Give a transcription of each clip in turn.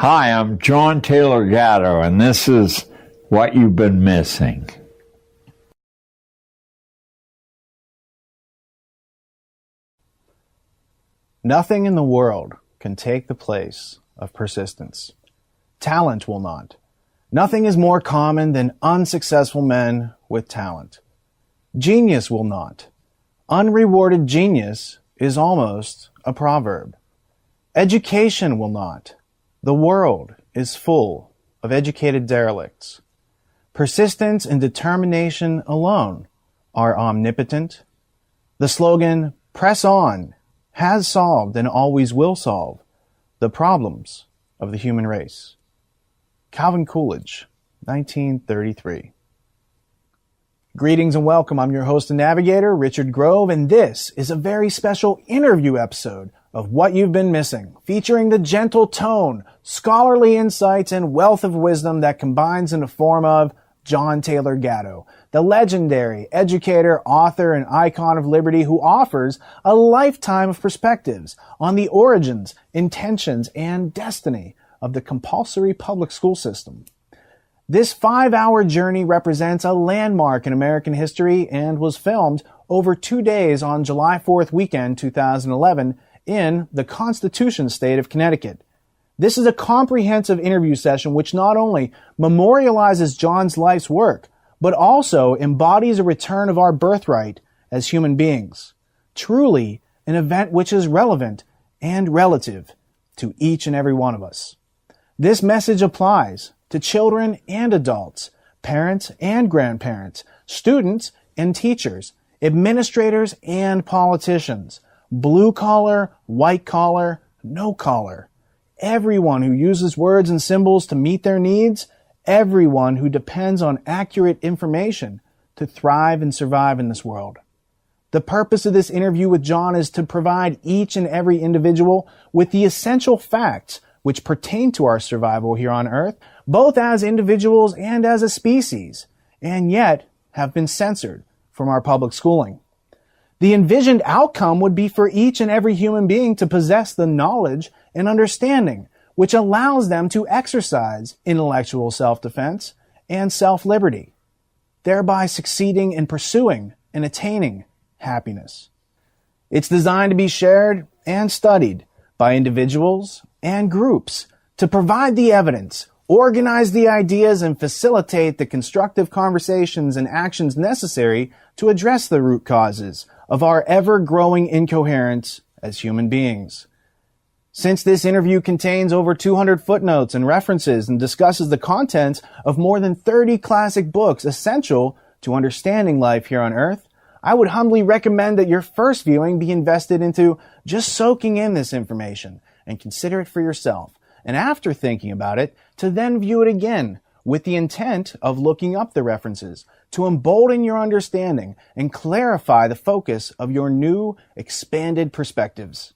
Hi, I'm John Taylor Gatto, and this is What You've Been Missing. Nothing in the world can take the place of persistence. Talent will not. Nothing is more common than unsuccessful men with talent. Genius will not. Unrewarded genius is almost a proverb. Education will not. The world is full of educated derelicts. Persistence and determination alone are omnipotent. The slogan, press on, has solved and always will solve the problems of the human race. Calvin Coolidge, 1933. Greetings and welcome. I'm your host and navigator, Richard Grove, and this is a very special interview episode of What You've Been Missing, featuring the gentle tone, scholarly insights, and wealth of wisdom that combines in the form of John Taylor Gatto, the legendary educator, author, and icon of liberty who offers a lifetime of perspectives on the origins, intentions, and destiny of the compulsory public school system. This five hour journey represents a landmark in American history and was filmed over two days on July 4th weekend 2011 in the Constitution state of Connecticut. This is a comprehensive interview session which not only memorializes John's life's work, but also embodies a return of our birthright as human beings. Truly an event which is relevant and relative to each and every one of us. This message applies to children and adults, parents and grandparents, students and teachers, administrators and politicians, blue collar, white collar, no collar, everyone who uses words and symbols to meet their needs, everyone who depends on accurate information to thrive and survive in this world. The purpose of this interview with John is to provide each and every individual with the essential facts which pertain to our survival here on earth, both as individuals and as a species, and yet have been censored from our public schooling. The envisioned outcome would be for each and every human being to possess the knowledge and understanding which allows them to exercise intellectual self-defense and self-liberty, thereby succeeding in pursuing and attaining happiness. It's designed to be shared and studied by individuals and groups to provide the evidence, organize the ideas, and facilitate the constructive conversations and actions necessary to address the root causes of our ever growing incoherence as human beings. Since this interview contains over 200 footnotes and references and discusses the contents of more than 30 classic books essential to understanding life here on earth, I would humbly recommend that your first viewing be invested into just soaking in this information and consider it for yourself. And after thinking about it, to then view it again with the intent of looking up the references to embolden your understanding and clarify the focus of your new expanded perspectives.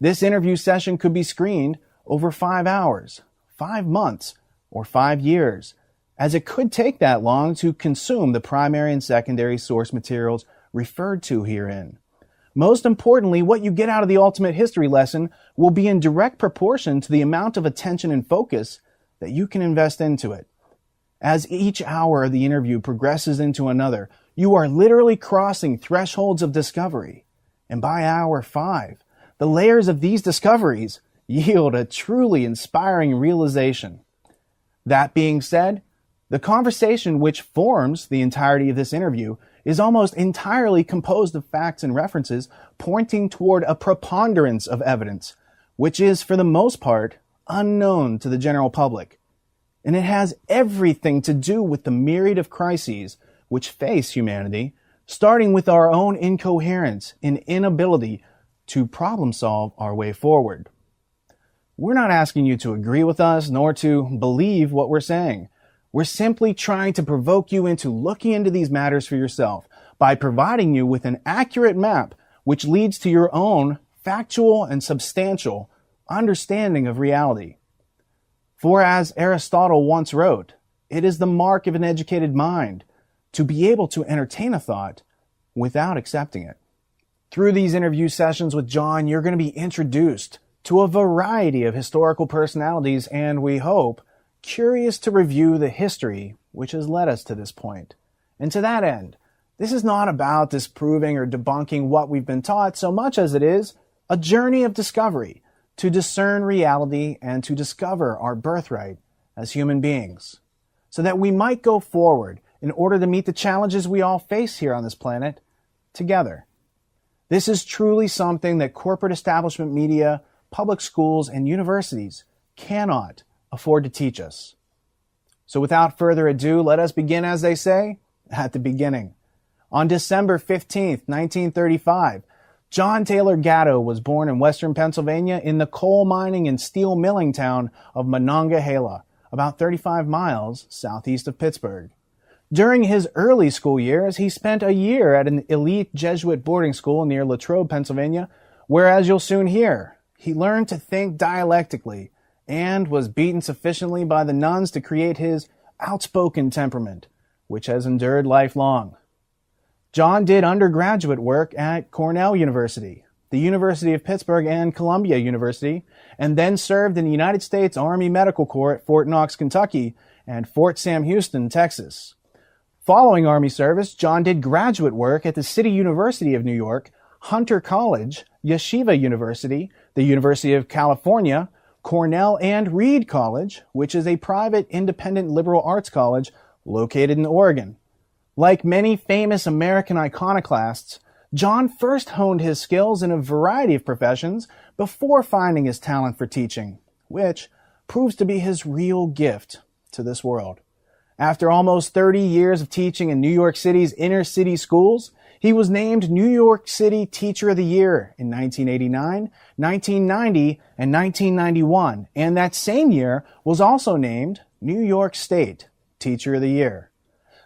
This interview session could be screened over five hours, five months, or five years, as it could take that long to consume the primary and secondary source materials referred to herein. Most importantly, what you get out of the ultimate history lesson will be in direct proportion to the amount of attention and focus that you can invest into it. As each hour of the interview progresses into another, you are literally crossing thresholds of discovery. And by hour five, the layers of these discoveries yield a truly inspiring realization. That being said, the conversation which forms the entirety of this interview is almost entirely composed of facts and references pointing toward a preponderance of evidence, which is, for the most part, unknown to the general public. And it has everything to do with the myriad of crises which face humanity, starting with our own incoherence and inability to problem solve our way forward. We're not asking you to agree with us nor to believe what we're saying. We're simply trying to provoke you into looking into these matters for yourself by providing you with an accurate map which leads to your own factual and substantial understanding of reality. For as Aristotle once wrote, it is the mark of an educated mind to be able to entertain a thought without accepting it. Through these interview sessions with John, you're going to be introduced to a variety of historical personalities and, we hope, curious to review the history which has led us to this point. And to that end, this is not about disproving or debunking what we've been taught so much as it is a journey of discovery to discern reality and to discover our birthright as human beings so that we might go forward in order to meet the challenges we all face here on this planet together. This is truly something that corporate establishment media, public schools, and universities cannot afford to teach us. So without further ado, let us begin, as they say, at the beginning. On December 15th, 1935, John Taylor Gatto was born in western Pennsylvania in the coal mining and steel milling town of Monongahela, about 35 miles southeast of Pittsburgh. During his early school years, he spent a year at an elite Jesuit boarding school near Latrobe, Pennsylvania, where, as you'll soon hear, he learned to think dialectically and was beaten sufficiently by the nuns to create his outspoken temperament, which has endured lifelong. John did undergraduate work at Cornell University, the University of Pittsburgh, and Columbia University, and then served in the United States Army Medical Corps at Fort Knox, Kentucky, and Fort Sam Houston, Texas. Following Army service, John did graduate work at the City University of New York, Hunter College, Yeshiva University, the University of California, Cornell and Reed College, which is a private independent liberal arts college located in Oregon. Like many famous American iconoclasts, John first honed his skills in a variety of professions before finding his talent for teaching, which proves to be his real gift to this world. After almost 30 years of teaching in New York City's inner city schools, he was named New York City Teacher of the Year in 1989, 1990, and 1991, and that same year was also named New York State Teacher of the Year.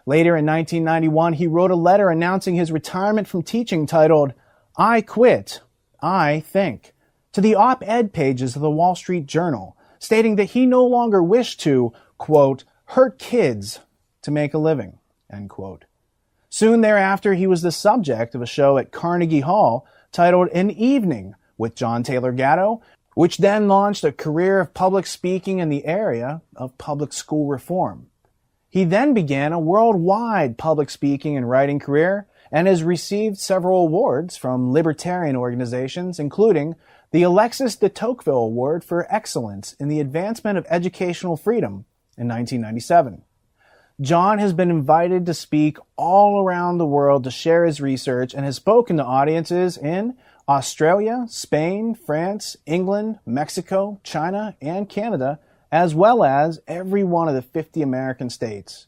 Later in 1991, he wrote a letter announcing his retirement from teaching titled, I Quit, I Think, to the op-ed pages of the Wall Street Journal, stating that he no longer wished to, quote, hurt kids to make a living, end quote. Soon thereafter, he was the subject of a show at Carnegie Hall titled An Evening with John Taylor Gatto, which then launched a career of public speaking in the area of public school reform. He then began a worldwide public speaking and writing career and has received several awards from libertarian organizations, including the Alexis de Tocqueville Award for Excellence in the Advancement of Educational Freedom in 1997. John has been invited to speak all around the world to share his research and has spoken to audiences in Australia, Spain, France, England, Mexico, China, and Canada, as well as every one of the 50 American states.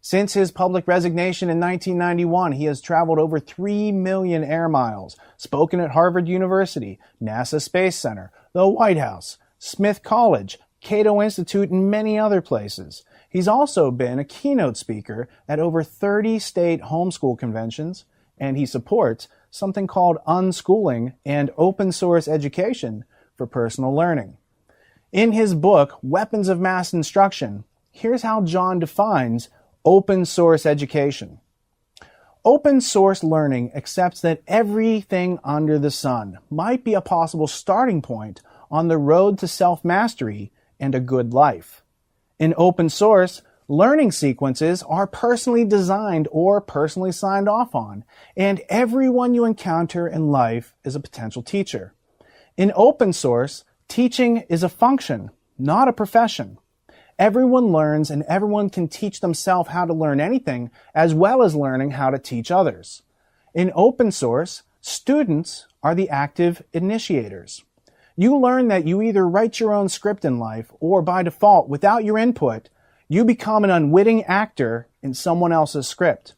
Since his public resignation in 1991, he has traveled over 3 million air miles, spoken at Harvard University, NASA Space Center, the White House, Smith College, Cato Institute, and many other places. He's also been a keynote speaker at over 30 state homeschool conventions, and he supports something called unschooling and open source education for personal learning. In his book, Weapons of Mass Instruction, here's how John defines open source education. Open source learning accepts that everything under the sun might be a possible starting point on the road to self mastery and a good life. In open source, learning sequences are personally designed or personally signed off on, and everyone you encounter in life is a potential teacher. In open source, teaching is a function, not a profession. Everyone learns and everyone can teach themselves how to learn anything as well as learning how to teach others. In open source, students are the active initiators. You learn that you either write your own script in life or by default, without your input, you become an unwitting actor in someone else's script.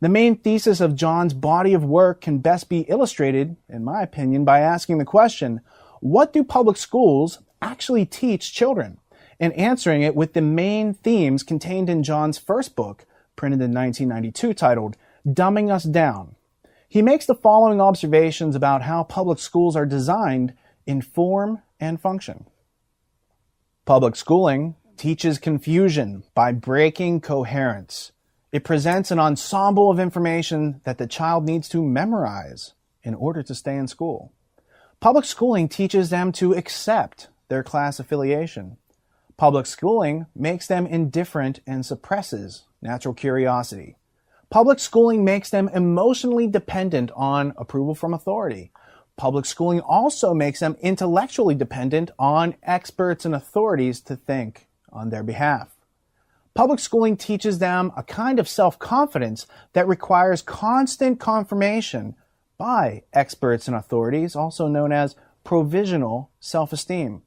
The main thesis of John's body of work can best be illustrated, in my opinion, by asking the question, what do public schools actually teach children? And answering it with the main themes contained in John's first book, printed in 1992, titled Dumbing Us Down. He makes the following observations about how public schools are designed in form and function. Public schooling teaches confusion by breaking coherence. It presents an ensemble of information that the child needs to memorize in order to stay in school. Public schooling teaches them to accept their class affiliation. Public schooling makes them indifferent and suppresses natural curiosity. Public schooling makes them emotionally dependent on approval from authority. Public schooling also makes them intellectually dependent on experts and authorities to think on their behalf. Public schooling teaches them a kind of self-confidence that requires constant confirmation by experts and authorities, also known as provisional self-esteem.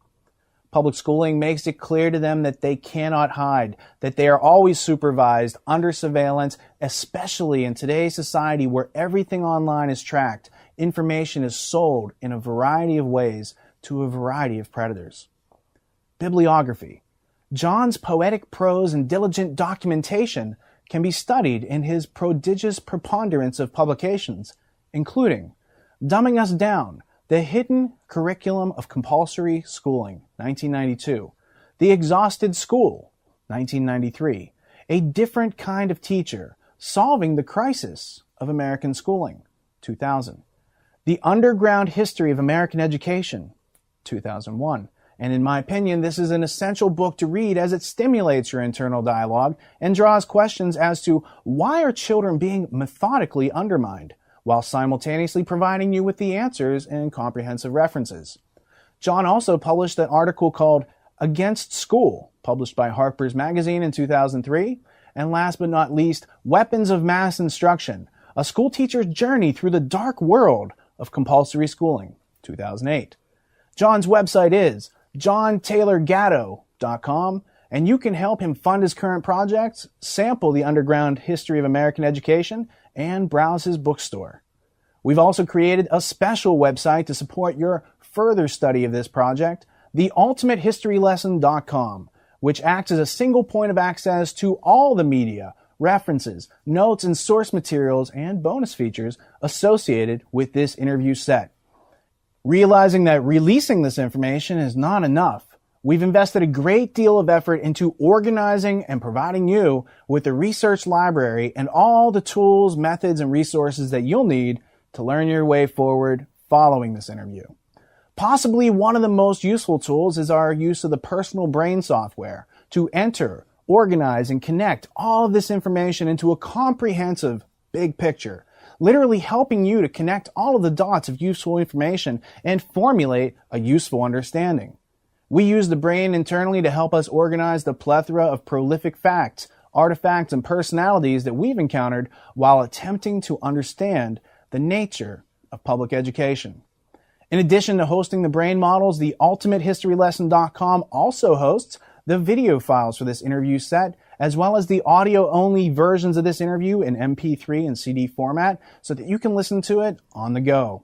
Public schooling makes it clear to them that they cannot hide, that they are always supervised, under surveillance, especially in today's society where everything online is tracked. Information is sold in a variety of ways to a variety of predators. Bibliography. John's poetic prose and diligent documentation can be studied in his prodigious preponderance of publications, including Dumbing Us Down, the Hidden Curriculum of Compulsory Schooling, 1992. The Exhausted School, 1993. A Different Kind of Teacher, Solving the Crisis of American Schooling, 2000. The Underground History of American Education, 2001. And in my opinion, this is an essential book to read as it stimulates your internal dialogue and draws questions as to why are children being methodically undermined? While simultaneously providing you with the answers and comprehensive references. John also published an article called Against School, published by Harper's Magazine in 2003. And last but not least, Weapons of Mass Instruction, a school teacher's journey through the dark world of compulsory schooling, 2008. John's website is johntaylorgatto.com, and you can help him fund his current projects, sample the underground history of American education, and browse his bookstore. We've also created a special website to support your further study of this project, theultimatehistorylesson.com, which acts as a single point of access to all the media, references, notes, and source materials and bonus features associated with this interview set. Realizing that releasing this information is not enough, We've invested a great deal of effort into organizing and providing you with the research library and all the tools, methods, and resources that you'll need to learn your way forward following this interview. Possibly one of the most useful tools is our use of the personal brain software to enter, organize, and connect all of this information into a comprehensive big picture, literally helping you to connect all of the dots of useful information and formulate a useful understanding. We use the brain internally to help us organize the plethora of prolific facts, artifacts, and personalities that we've encountered while attempting to understand the nature of public education. In addition to hosting the brain models, the ultimatehistorylesson.com also hosts the video files for this interview set, as well as the audio only versions of this interview in MP3 and CD format so that you can listen to it on the go.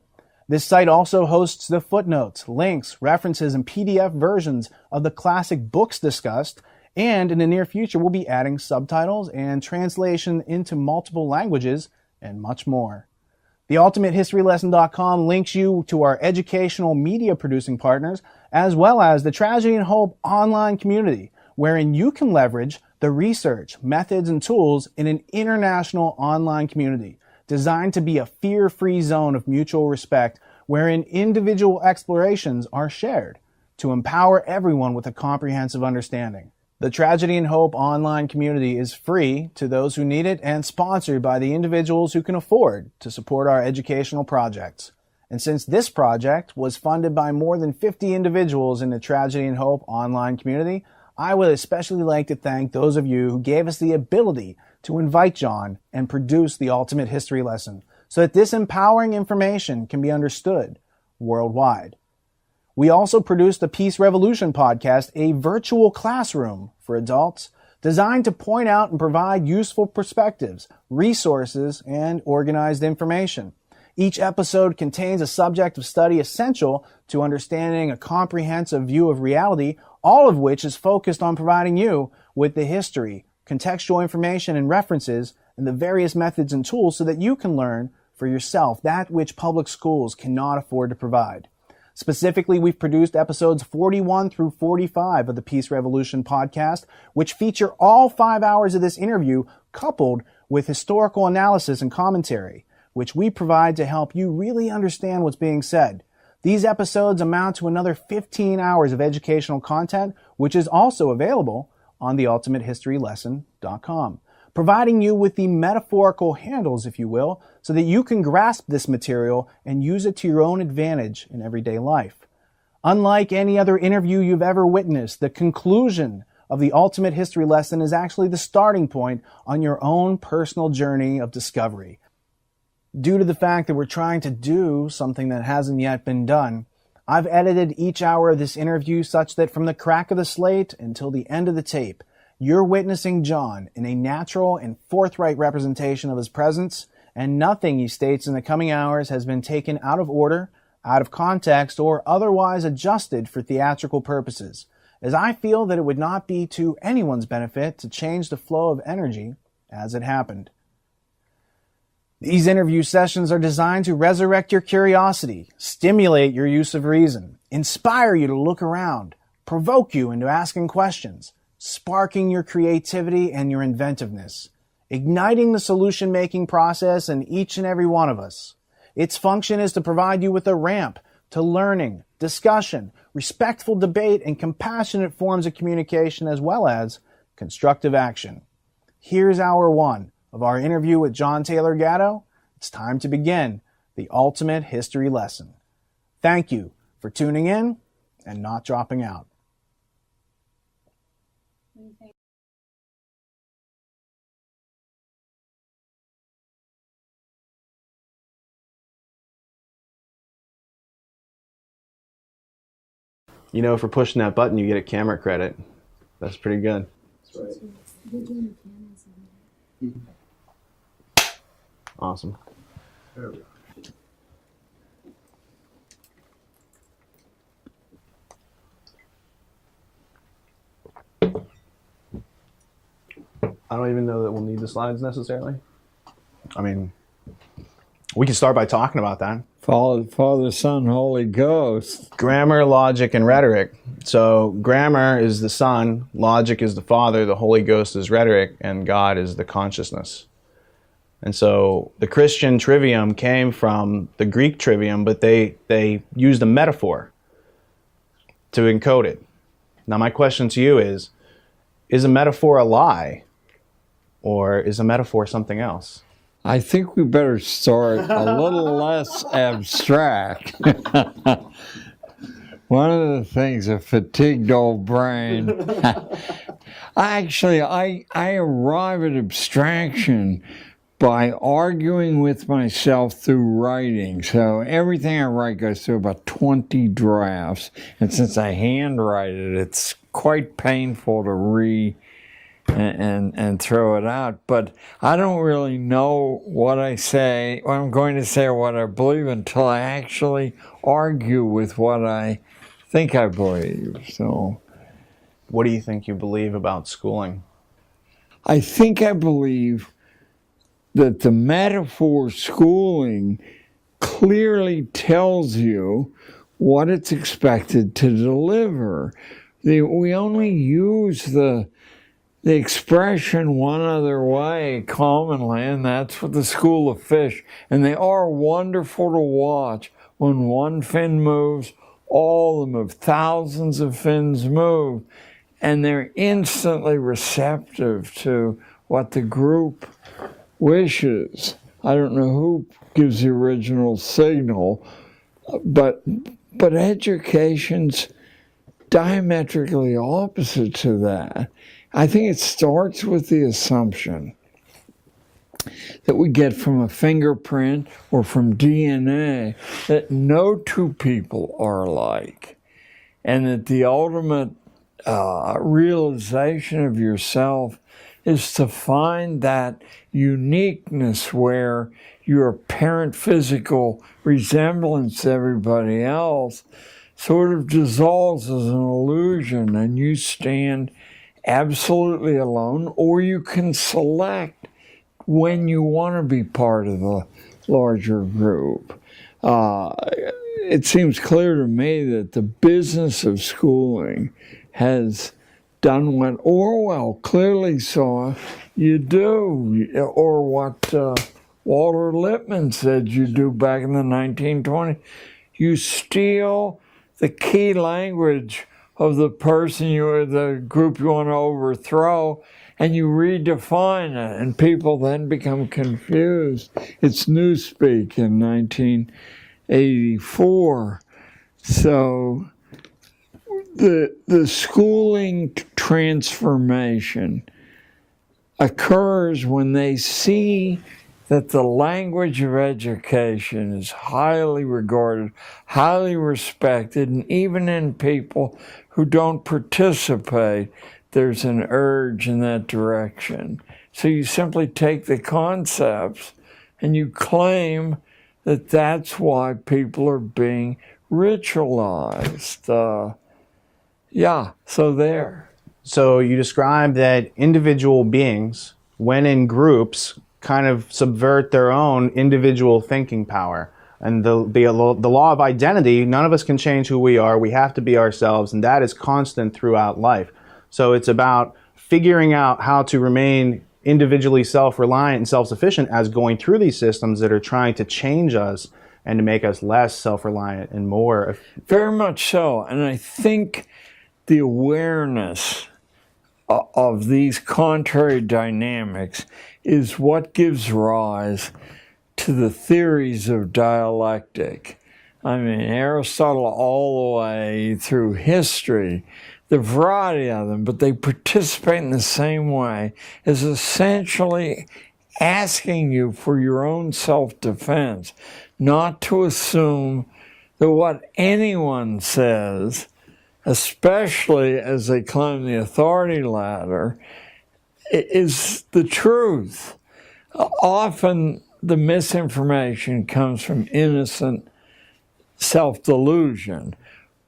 This site also hosts the footnotes, links, references, and PDF versions of the classic books discussed, and in the near future we'll be adding subtitles and translation into multiple languages and much more. TheUltimateHistoryLesson.com links you to our educational media producing partners, as well as the Tragedy and Hope online community, wherein you can leverage the research, methods, and tools in an international online community designed to be a fear-free zone of mutual respect wherein individual explorations are shared to empower everyone with a comprehensive understanding. The Tragedy and Hope online community is free to those who need it and sponsored by the individuals who can afford to support our educational projects. And since this project was funded by more than 50 individuals in the Tragedy and Hope online community, I would especially like to thank those of you who gave us the ability to invite John and produce the ultimate history lesson so that this empowering information can be understood worldwide. We also produced the Peace Revolution podcast, a virtual classroom for adults designed to point out and provide useful perspectives, resources, and organized information. Each episode contains a subject of study essential to understanding a comprehensive view of reality, all of which is focused on providing you with the history, contextual information and references, and the various methods and tools so that you can learn for yourself that which public schools cannot afford to provide. Specifically, we've produced episodes 41 through 45 of the Peace Revolution podcast, which feature all five hours of this interview coupled with historical analysis and commentary, which we provide to help you really understand what's being said. These episodes amount to another 15 hours of educational content, which is also available on theultimatehistorylesson.com, providing you with the metaphorical handles, if you will, so that you can grasp this material and use it to your own advantage in everyday life. Unlike any other interview you've ever witnessed, the conclusion of the ultimate history lesson is actually the starting point on your own personal journey of discovery. Due to the fact that we're trying to do something that hasn't yet been done, I've edited each hour of this interview such that from the crack of the slate until the end of the tape, you're witnessing John in a natural and forthright representation of his presence, and nothing he states in the coming hours has been taken out of order out of context, or otherwise adjusted for theatrical purposes, as I feel that it would not be to anyone's benefit to change the flow of energy as it happened. These interview sessions are designed to resurrect your curiosity, stimulate your use of reason, inspire you to look around, provoke you into asking questions, sparking your creativity and your inventiveness, igniting the solution making process in each and every one of us. Its function is to provide you with a ramp to learning, discussion, respectful debate, and compassionate forms of communication, as well as constructive action. Here's hour one of our interview with John Taylor Gatto. It's time to begin the ultimate history lesson. Thank you for tuning in and not dropping out. You know, for pushing that button, you get a camera credit. That's pretty good. Awesome. I don't even know that we'll need the slides necessarily. I mean, we can start by talking about that. Father, Father, Son, Holy Ghost. Grammar, logic, and rhetoric. So, grammar is the Son, logic is the Father, the Holy Ghost is rhetoric, and God is the consciousness. And so, the Christian trivium came from the Greek trivium, but they, they used a metaphor to encode it. Now, my question to you is Is a metaphor a lie? Or is a metaphor something else? I think we better start a little less abstract. One of the things, a fatigued old brain. I actually, I, I arrive at abstraction by arguing with myself through writing. So everything I write goes through about 20 drafts. And since I handwrite it, it's quite painful to read and, and, and throw it out. But I don't really know what I say, what I'm going to say, or what I believe until I actually argue with what I think I believe. So, what do you think you believe about schooling? I think I believe that the metaphor schooling clearly tells you what it's expected to deliver. The, we only use the the expression one other way commonly, and that's with the school of fish. And they are wonderful to watch. When one fin moves, all of them move. Thousands of fins move. And they're instantly receptive to what the group wishes. I don't know who gives the original signal, but but education's diametrically opposite to that. I think it starts with the assumption that we get from a fingerprint or from DNA that no two people are alike, and that the ultimate uh, realization of yourself is to find that uniqueness where your apparent physical resemblance to everybody else sort of dissolves as an illusion and you stand absolutely alone, or you can select when you want to be part of the larger group. Uh, it seems clear to me that the business of schooling has done what Orwell clearly saw you do, or what uh, Walter Lippmann said you do back in the 1920s. You steal the key language of the person you or the group you want to overthrow and you redefine it and people then become confused. It's Newspeak in 1984. So the the schooling transformation occurs when they see that the language of education is highly regarded, highly respected, and even in people who don't participate, there's an urge in that direction. So you simply take the concepts and you claim that that's why people are being ritualized. Uh, yeah, so there. So you describe that individual beings, when in groups, kind of subvert their own individual thinking power. And the, the, the law of identity, none of us can change who we are. We have to be ourselves, and that is constant throughout life. So it's about figuring out how to remain individually self reliant and self sufficient as going through these systems that are trying to change us and to make us less self reliant and more. Very much so. And I think the awareness of these contrary dynamics is what gives rise to the theories of dialectic. I mean, Aristotle all the way through history, the variety of them, but they participate in the same way as essentially asking you for your own self defense, not to assume that what anyone says especially as they climb the authority ladder, is the truth. Often the misinformation comes from innocent self delusion,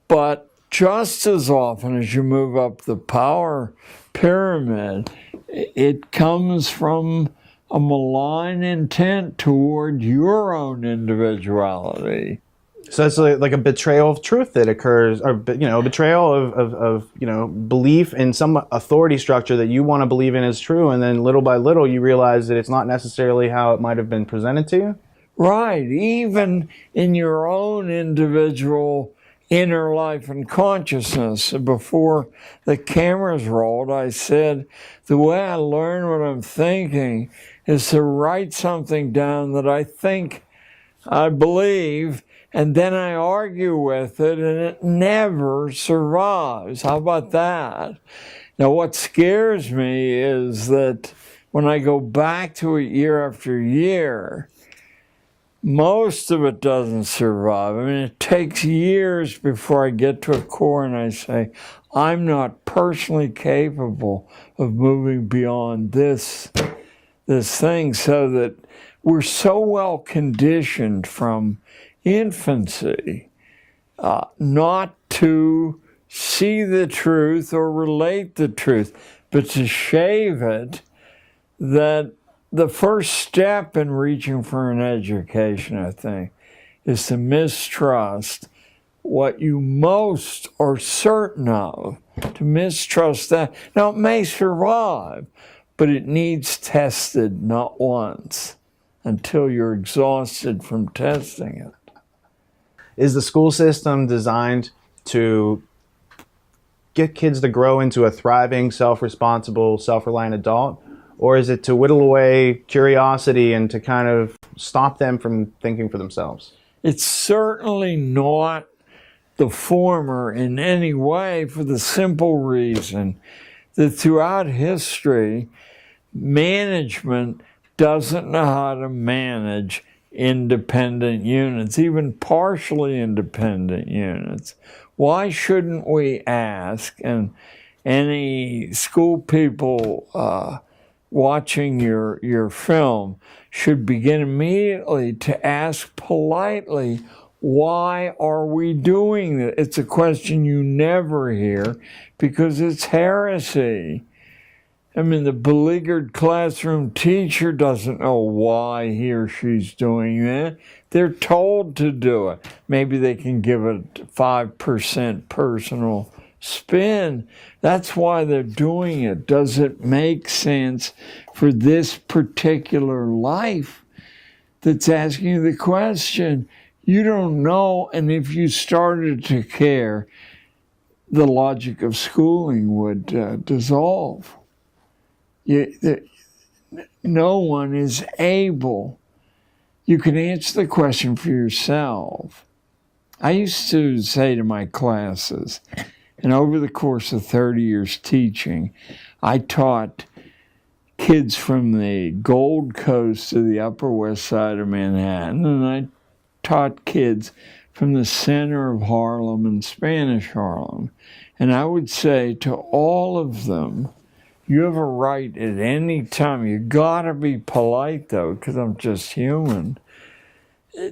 but just as often as you move up the power pyramid, it comes from a malign intent toward your own individuality. So it's like a betrayal of truth that occurs, or you know, a betrayal of, of, of, you know belief in some authority structure that you want to believe in is true, and then little by little you realize that it's not necessarily how it might have been presented to you. Right, even in your own individual inner life and consciousness. Before the cameras rolled, I said the way I learn what I'm thinking is to write something down that I think I believe and then I argue with it and it never survives. How about that? Now, what scares me is that when I go back to it year after year, most of it doesn't survive. I mean, it takes years before I get to a core and I say, I'm not personally capable of moving beyond this, this thing, so that we're so well conditioned from infancy uh, not to see the truth or relate the truth, but to shave it, that the first step in reaching for an education, I think, is to mistrust what you most are certain of, to mistrust that. Now, it may survive, but it needs tested not once until you're exhausted from testing it. Is the school system designed to get kids to grow into a thriving, self responsible, self reliant adult? Or is it to whittle away curiosity and to kind of stop them from thinking for themselves? It's certainly not the former in any way for the simple reason that throughout history, management doesn't know how to manage independent units, even partially independent units. Why shouldn't we ask, and any school people uh, watching your, your film should begin immediately to ask politely, why are we doing this? It's a question you never hear because it's heresy. I mean, the beleaguered classroom teacher doesn't know why he or she's doing that. They're told to do it. Maybe they can give it 5% personal spin. That's why they're doing it. Does it make sense for this particular life that's asking the question? you don't know. And if you started to care, the logic of schooling would uh, dissolve. You, the, no one is able. You can answer the question for yourself. I used to say to my classes, and over the course of 30 years teaching, I taught kids from the Gold Coast to the Upper West Side of Manhattan, and I taught kids from the center of Harlem and Spanish Harlem. And I would say to all of them, you have a right at any time. You gotta be polite though, because I'm just human.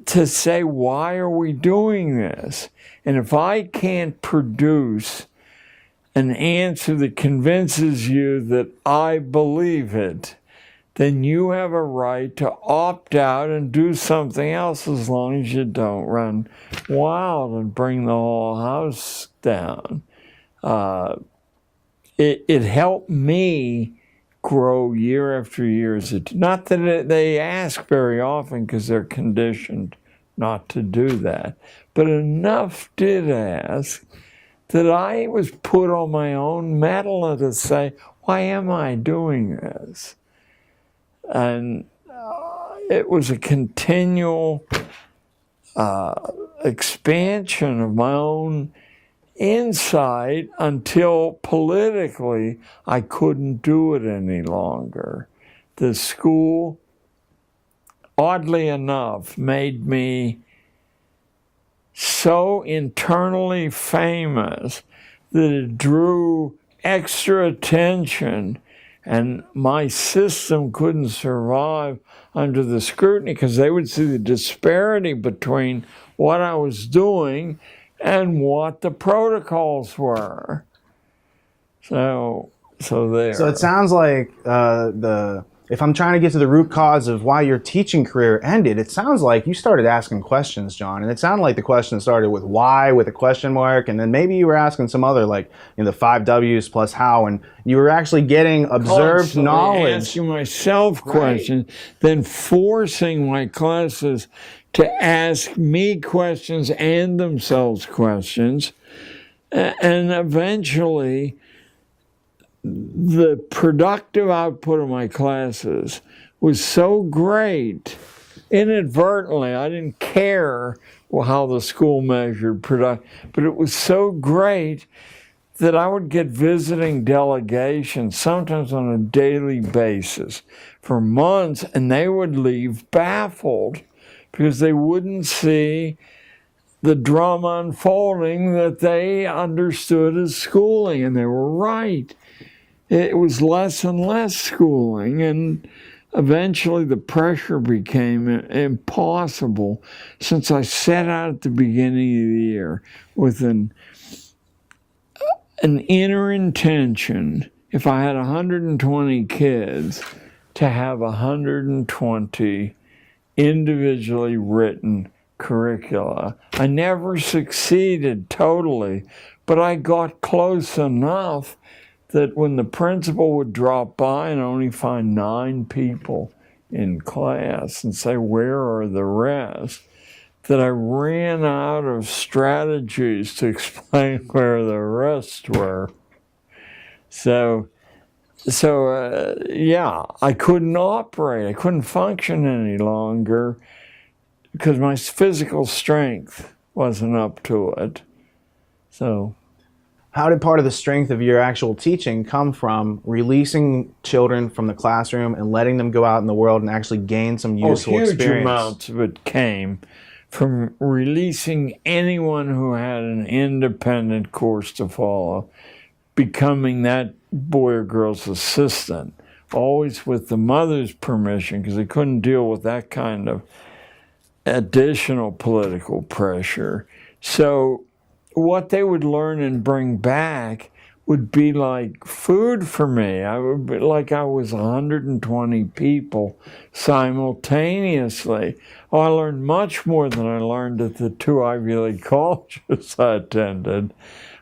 To say, why are we doing this? And if I can't produce an answer that convinces you that I believe it, then you have a right to opt out and do something else as long as you don't run wild and bring the whole house down. Uh, it, it helped me grow year after year. Not that it, they ask very often because they're conditioned not to do that, but enough did ask that I was put on my own mettle to say, why am I doing this? And uh, it was a continual uh, expansion of my own insight until politically I couldn't do it any longer. The school, oddly enough, made me so internally famous that it drew extra attention and my system couldn't survive under the scrutiny because they would see the disparity between what I was doing and what the protocols were. So, so there. So it sounds like uh, the if I'm trying to get to the root cause of why your teaching career ended, it sounds like you started asking questions, John. And it sounded like the question started with why with a question mark, and then maybe you were asking some other like you know the five W's plus how, and you were actually getting observed Constantly knowledge. Asking myself questions, then forcing my classes to ask me questions and themselves questions, and eventually the productive output of my classes was so great inadvertently i didn't care how the school measured product but it was so great that i would get visiting delegations sometimes on a daily basis for months and they would leave baffled because they wouldn't see the drama unfolding that they understood as schooling and they were right. It was less and less schooling and eventually the pressure became impossible since i set out at the beginning of the year with an an inner intention if i had 120 kids to have 120 individually written curricula i never succeeded totally but i got close enough that when the principal would drop by and only find nine people in class and say, Where are the rest? that I ran out of strategies to explain where the rest were. So, so uh, yeah, I couldn't operate. I couldn't function any longer because my physical strength wasn't up to it. So How did part of the strength of your actual teaching come from releasing children from the classroom and letting them go out in the world and actually gain some useful oh, huge experience? amounts of it came from releasing anyone who had an independent course to follow, becoming that boy or girl's assistant, always with the mother's permission, because they couldn't deal with that kind of additional political pressure. So, what they would learn and bring back would be like food for me. I would be like I was 120 people simultaneously. Oh, I learned much more than I learned at the two Ivy League colleges I attended.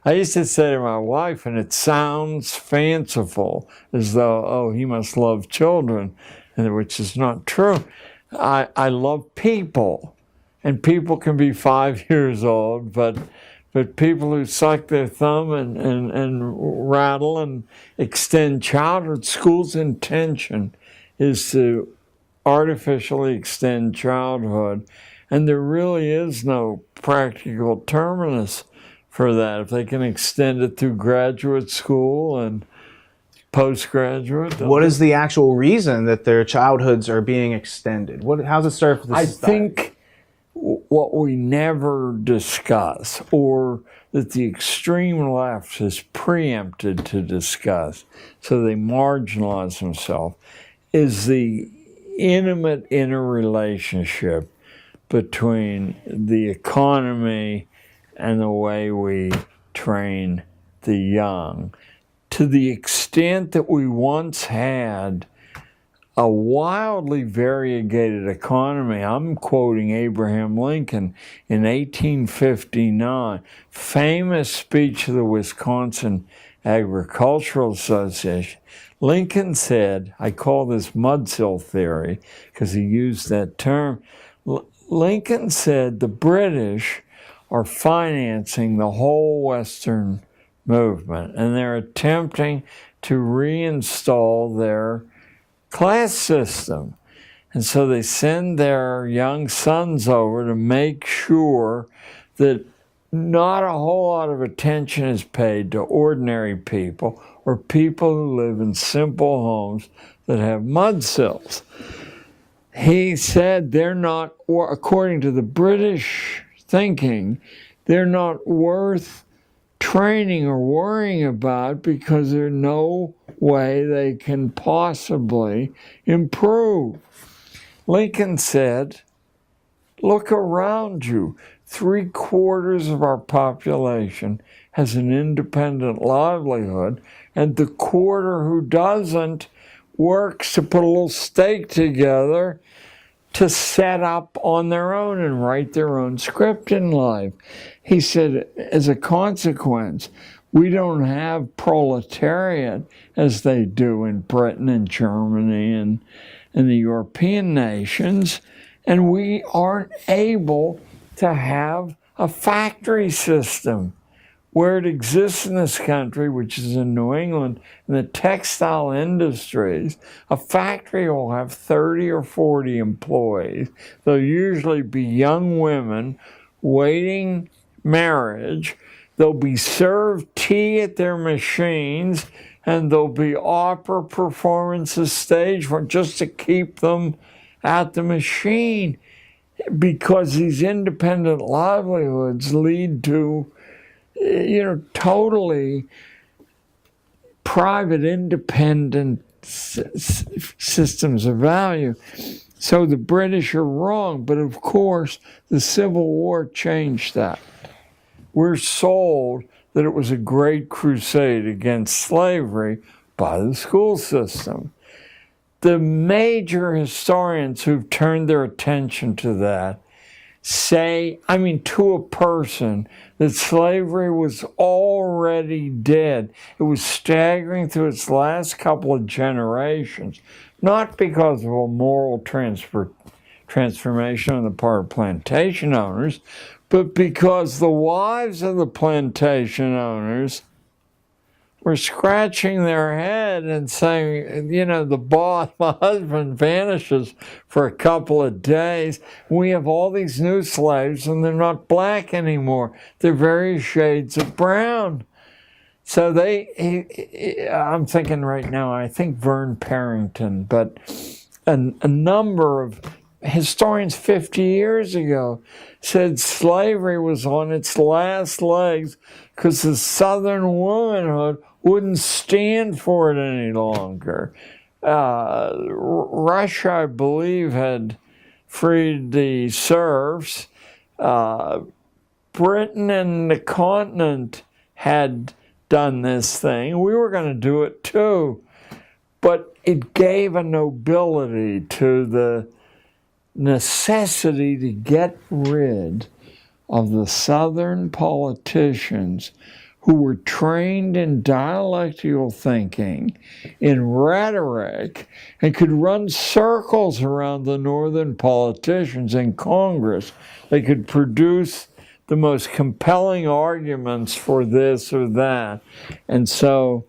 I used to say to my wife, and it sounds fanciful, as though, oh, he must love children, which is not true. I, I love people. and people can be five years old, but but people who suck their thumb and, and, and rattle and extend childhood, school's intention is to artificially extend childhood. And there really is no practical terminus for that. If they can extend it through graduate school and postgraduate. What is the actual reason that their childhoods are being extended? What, how's it the I society? think what we never discuss, or that the extreme left has preempted to discuss, so they marginalize themselves, is the intimate interrelationship between the economy and the way we train the young. To the extent that we once had a wildly variegated economy. I'm quoting Abraham Lincoln in 1859, famous speech of the Wisconsin Agricultural Association. Lincoln said, I call this mudsill theory because he used that term. L- Lincoln said the British are financing the whole Western movement and they're attempting to reinstall their class system. And so they send their young sons over to make sure that not a whole lot of attention is paid to ordinary people or people who live in simple homes that have mud sills. He said they're not, according to the British thinking, they're not worth training or worrying about because there's no way they can possibly improve. Lincoln said, Look around you. Three quarters of our population has an independent livelihood, and the quarter who doesn't works to put a little stake together to set up on their own and write their own script in life. He said, as a consequence, we don't have proletariat as they do in Britain and Germany and, and the European nations, and we aren't able to have a factory system where it exists in this country, which is in New England, in the textile industries, a factory will have 30 or 40 employees. They'll usually be young women waiting marriage. They'll be served tea at their machines, and there'll be opera performances staged for just to keep them at the machine because these independent livelihoods lead to you know, totally private, independent s- systems of value. So the British are wrong, but of course, the Civil War changed that. We're sold that it was a great crusade against slavery by the school system. The major historians who've turned their attention to that say, I mean, to a person, that slavery was already dead. It was staggering through its last couple of generations, not because of a moral transfer, transformation on the part of plantation owners, but because the wives of the plantation owners were scratching their head and saying, you know, the boss, my husband vanishes for a couple of days. We have all these new slaves and they're not black anymore. They're various shades of brown. So they, he, he, I'm thinking right now, I think Vern Parrington, but a, a number of historians 50 years ago said slavery was on its last legs because the Southern womanhood wouldn't stand for it any longer. Uh, Russia, I believe, had freed the serfs. Uh, Britain and the continent had done this thing. We were going to do it too. But it gave a nobility to the necessity to get rid of the Southern politicians who were trained in dialectical thinking, in rhetoric, and could run circles around the northern politicians in Congress. They could produce the most compelling arguments for this or that. And so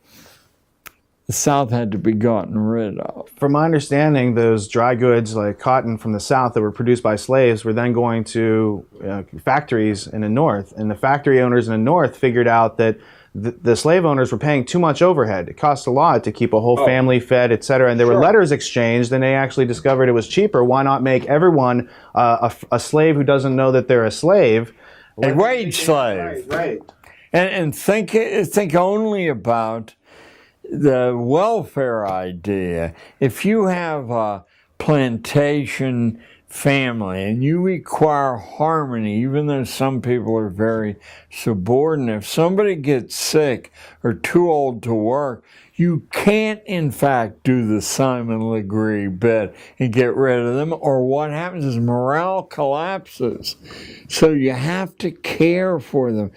the South had to be gotten rid of. From my understanding, those dry goods like cotton from the South that were produced by slaves were then going to uh, factories in the North. And the factory owners in the North figured out that the, the slave owners were paying too much overhead. It cost a lot to keep a whole family fed, et cetera. And there were letters exchanged, and they actually discovered it was cheaper. Why not make everyone uh, a, a slave who doesn't know that they're a slave? A wage slave. Right, Right. And, and think, think only about the welfare idea. If you have a plantation family and you require harmony, even though some people are very subordinate, if somebody gets sick or too old to work, you can't, in fact, do the Simon Legree bit and get rid of them, or what happens is morale collapses. So you have to care for them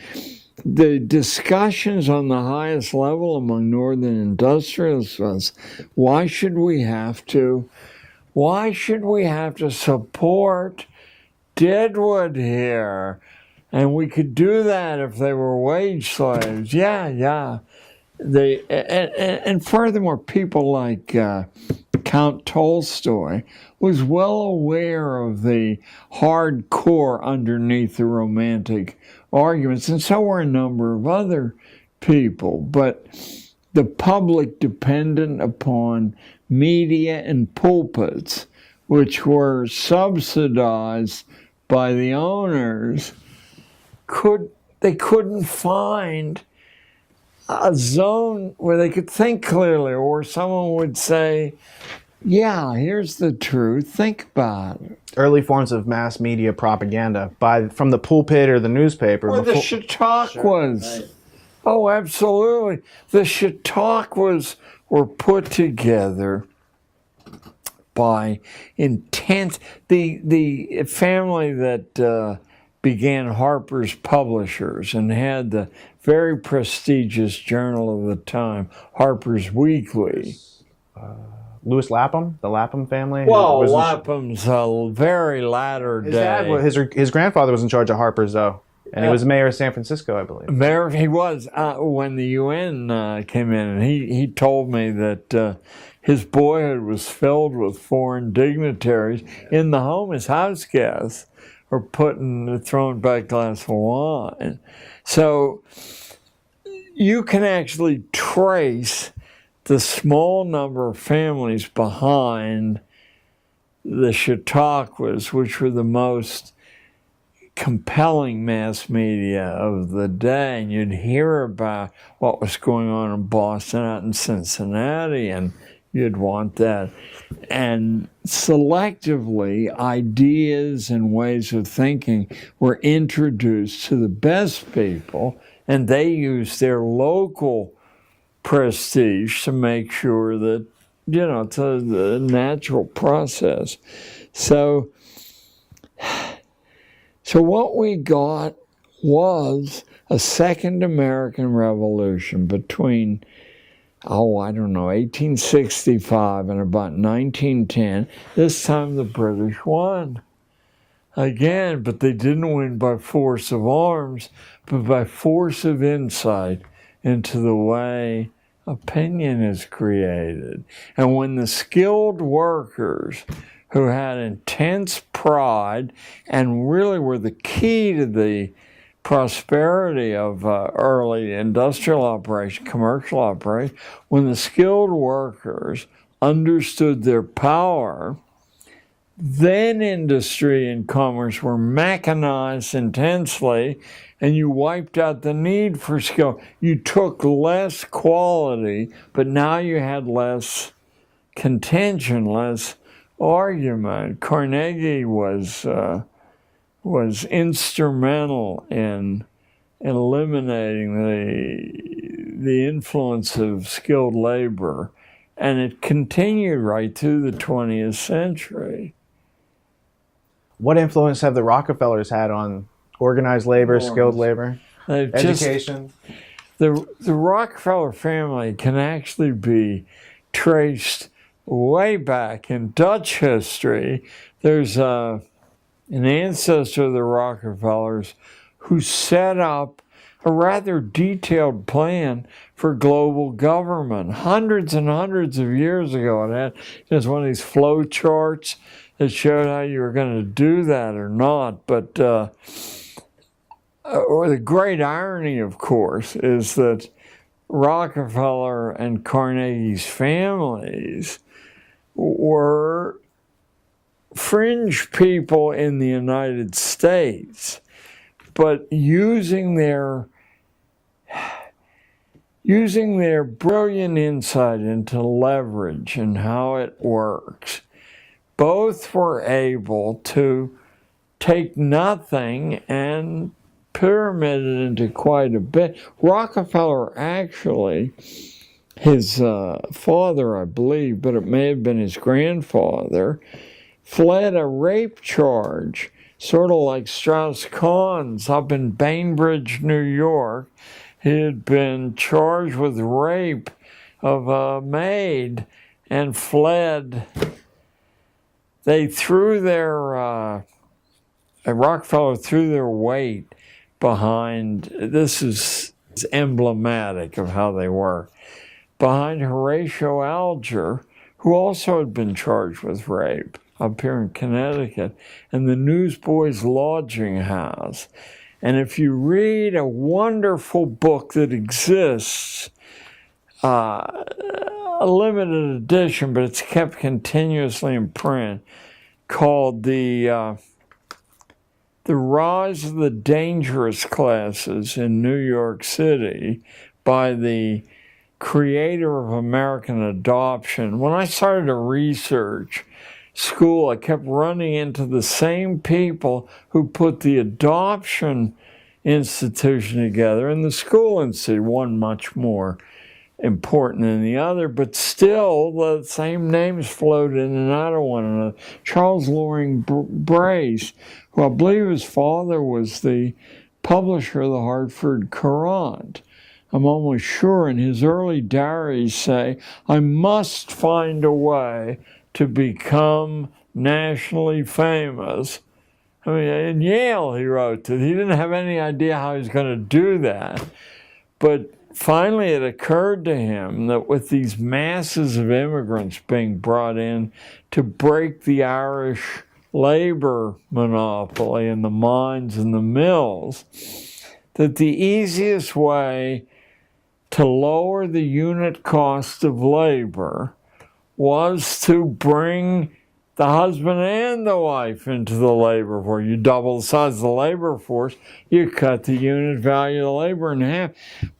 the discussions on the highest level among northern industrialists was why should we have to why should we have to support deadwood here? And we could do that if they were wage slaves. Yeah yeah. They and, and, and furthermore people like uh, count tolstoy was well aware of the hardcore underneath the romantic arguments, and so were a number of other people. But the public dependent upon media and pulpits, which were subsidized by the owners, could they couldn't find a zone where they could think clearly, or someone would say, "Yeah, here's the truth. Think about it." Early forms of mass media propaganda by from the pulpit or the newspaper. Or the before- Chautauquas. Oh, absolutely. The Chautauquas were put together by intense. The the family that uh, began Harper's Publishers and had the very prestigious journal of the time, Harper's Weekly. Lewis Lapham, the Lapham family. Well, was Lapham's a very latter his day. dad, wa- his his grandfather was in charge of Harper's though, and he was mayor of San Francisco, I believe. Mayor, he was uh, when the UN uh, came in, and he, he told me that uh, his boyhood was filled with foreign dignitaries in the home as house guests or putting throwing back a glass of wine. So you can actually trace the small number of families behind the Chautauquas, which were the most compelling mass media of the day, and you'd hear about what was going on in Boston, out in Cincinnati, and you'd want that. And selectively, ideas and ways of thinking were introduced to the best people, and they used their local prestige to make sure that, you know, it's a, a natural process. So, so what we got was a second American Revolution between, oh, I don't know, 1865 and about 1910. This time the British won again, but they didn't win by force of arms, but by force of insight into the way opinion is created. And when the skilled workers who had intense pride and really were the key to the prosperity of uh, early industrial operation, commercial operation, when the skilled workers understood their power, then industry and commerce were mechanized intensely and you wiped out the need for skill. You took less quality, but now you had less contention, less argument. Carnegie was uh, was instrumental in eliminating the the influence of skilled labor, and it continued right through the 20th century. What influence have the Rockefellers had on organized labor, skilled labor, They've education? the the Rockefeller family can actually be traced way back in Dutch history. There's uh, an ancestor of the Rockefellers who set up a rather detailed plan for global government hundreds and hundreds of years ago. It had just one of these flow charts that showed how you were going to do that or not. But uh, or the great irony, of course, is that Rockefeller and Carnegie's families were fringe people in the United States, but using their using their brilliant insight into leverage and how it works, both were able to take nothing and pyramid it into quite a bit. Rockefeller actually, his uh, father, I believe, but it may have been his grandfather, fled a rape charge, sort of like Strauss Kahn's up in Bainbridge, New York. He had been charged with rape of a maid and fled. They threw their, uh, Rockefeller threw their weight behind, this is emblematic of how they were, behind Horatio Alger, who also had been charged with rape up here in Connecticut, and the Newsboys Lodging House. And if you read a wonderful book that exists, uh, a limited edition, but it's kept continuously in print, called the uh, the rise of the dangerous classes in New York City by the creator of American adoption. When I started to research school, I kept running into the same people who put the adoption institution together and the school institute, one much more important than the other, but still the same names float in and out of one another. Charles Loring Brace, who I believe his father was the publisher of the Hartford Courant. I'm almost sure in his early diaries say, I must find a way to become nationally famous. I mean, in Yale, he wrote that he didn't have any idea how he was going to do that. But finally it occurred to him that with these masses of immigrants being brought in to break the Irish labor monopoly in the mines and the mills, that the easiest way to lower the unit cost of labor was to bring the husband and the wife into the labor force. You double the size of the labor force, you cut the unit value of the labor in half.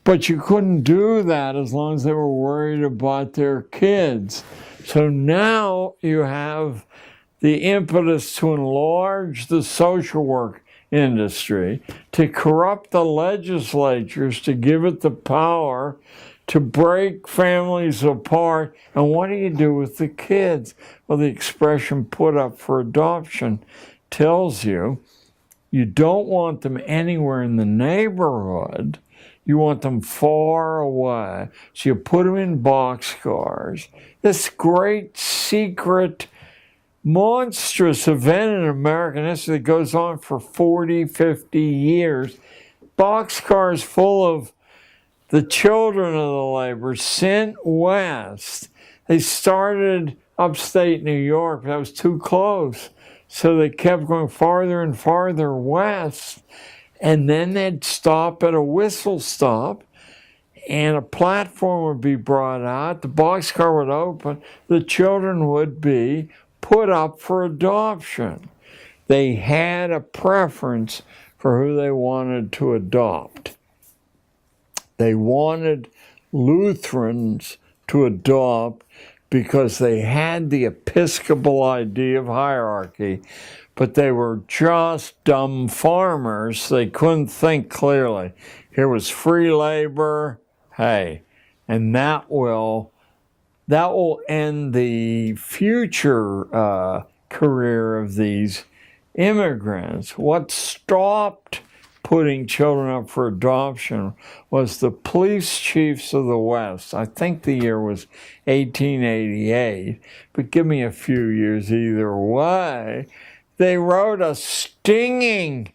But you couldn't do that as long as they were worried about their kids. So now you have the impetus to enlarge the social work industry, to corrupt the legislatures, to give it the power to break families apart. And what do you do with the kids? Well, the expression put up for adoption tells you you don't want them anywhere in the neighborhood. You want them far away. So you put them in boxcars. This great secret, monstrous event in American history that goes on for 40, 50 years. Boxcars full of the children of the labor sent west. They started upstate New York, that was too close. So they kept going farther and farther west. And then they'd stop at a whistle stop and a platform would be brought out, the boxcar would open, the children would be put up for adoption. They had a preference for who they wanted to adopt. They wanted Lutherans to adopt because they had the Episcopal idea of hierarchy, but they were just dumb farmers. They couldn't think clearly. Here was free labor, hey, and that will that will end the future uh, career of these immigrants. What stopped putting children up for adoption was the police chiefs of the West. I think the year was 1888, but give me a few years either way. They wrote a stinging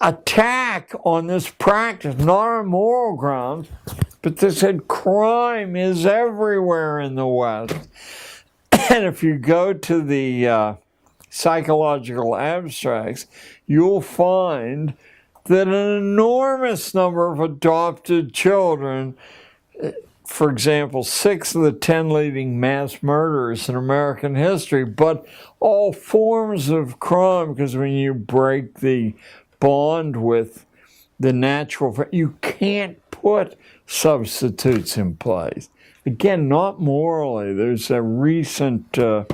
attack on this practice, not on moral grounds, but they said crime is everywhere in the West. And if you go to the uh, psychological abstracts, you'll find that an enormous number of adopted children, for example, six of the 10 leading mass murderers in American history, but all forms of crime, because when you break the bond with the natural, you can't put substitutes in place. Again, not morally. There's a recent uh,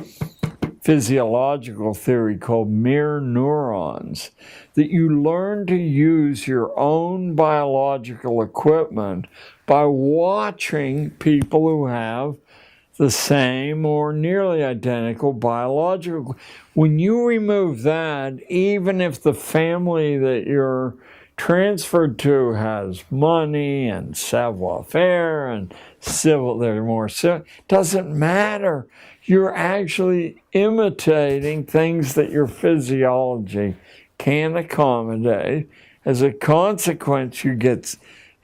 physiological theory called mirror neurons that you learn to use your own biological equipment by watching people who have the same or nearly identical biological. When you remove that, even if the family that you're transferred to has money and savoir faire and civil, they're more civil, doesn't matter. You're actually imitating things that your physiology can accommodate. As a consequence, you get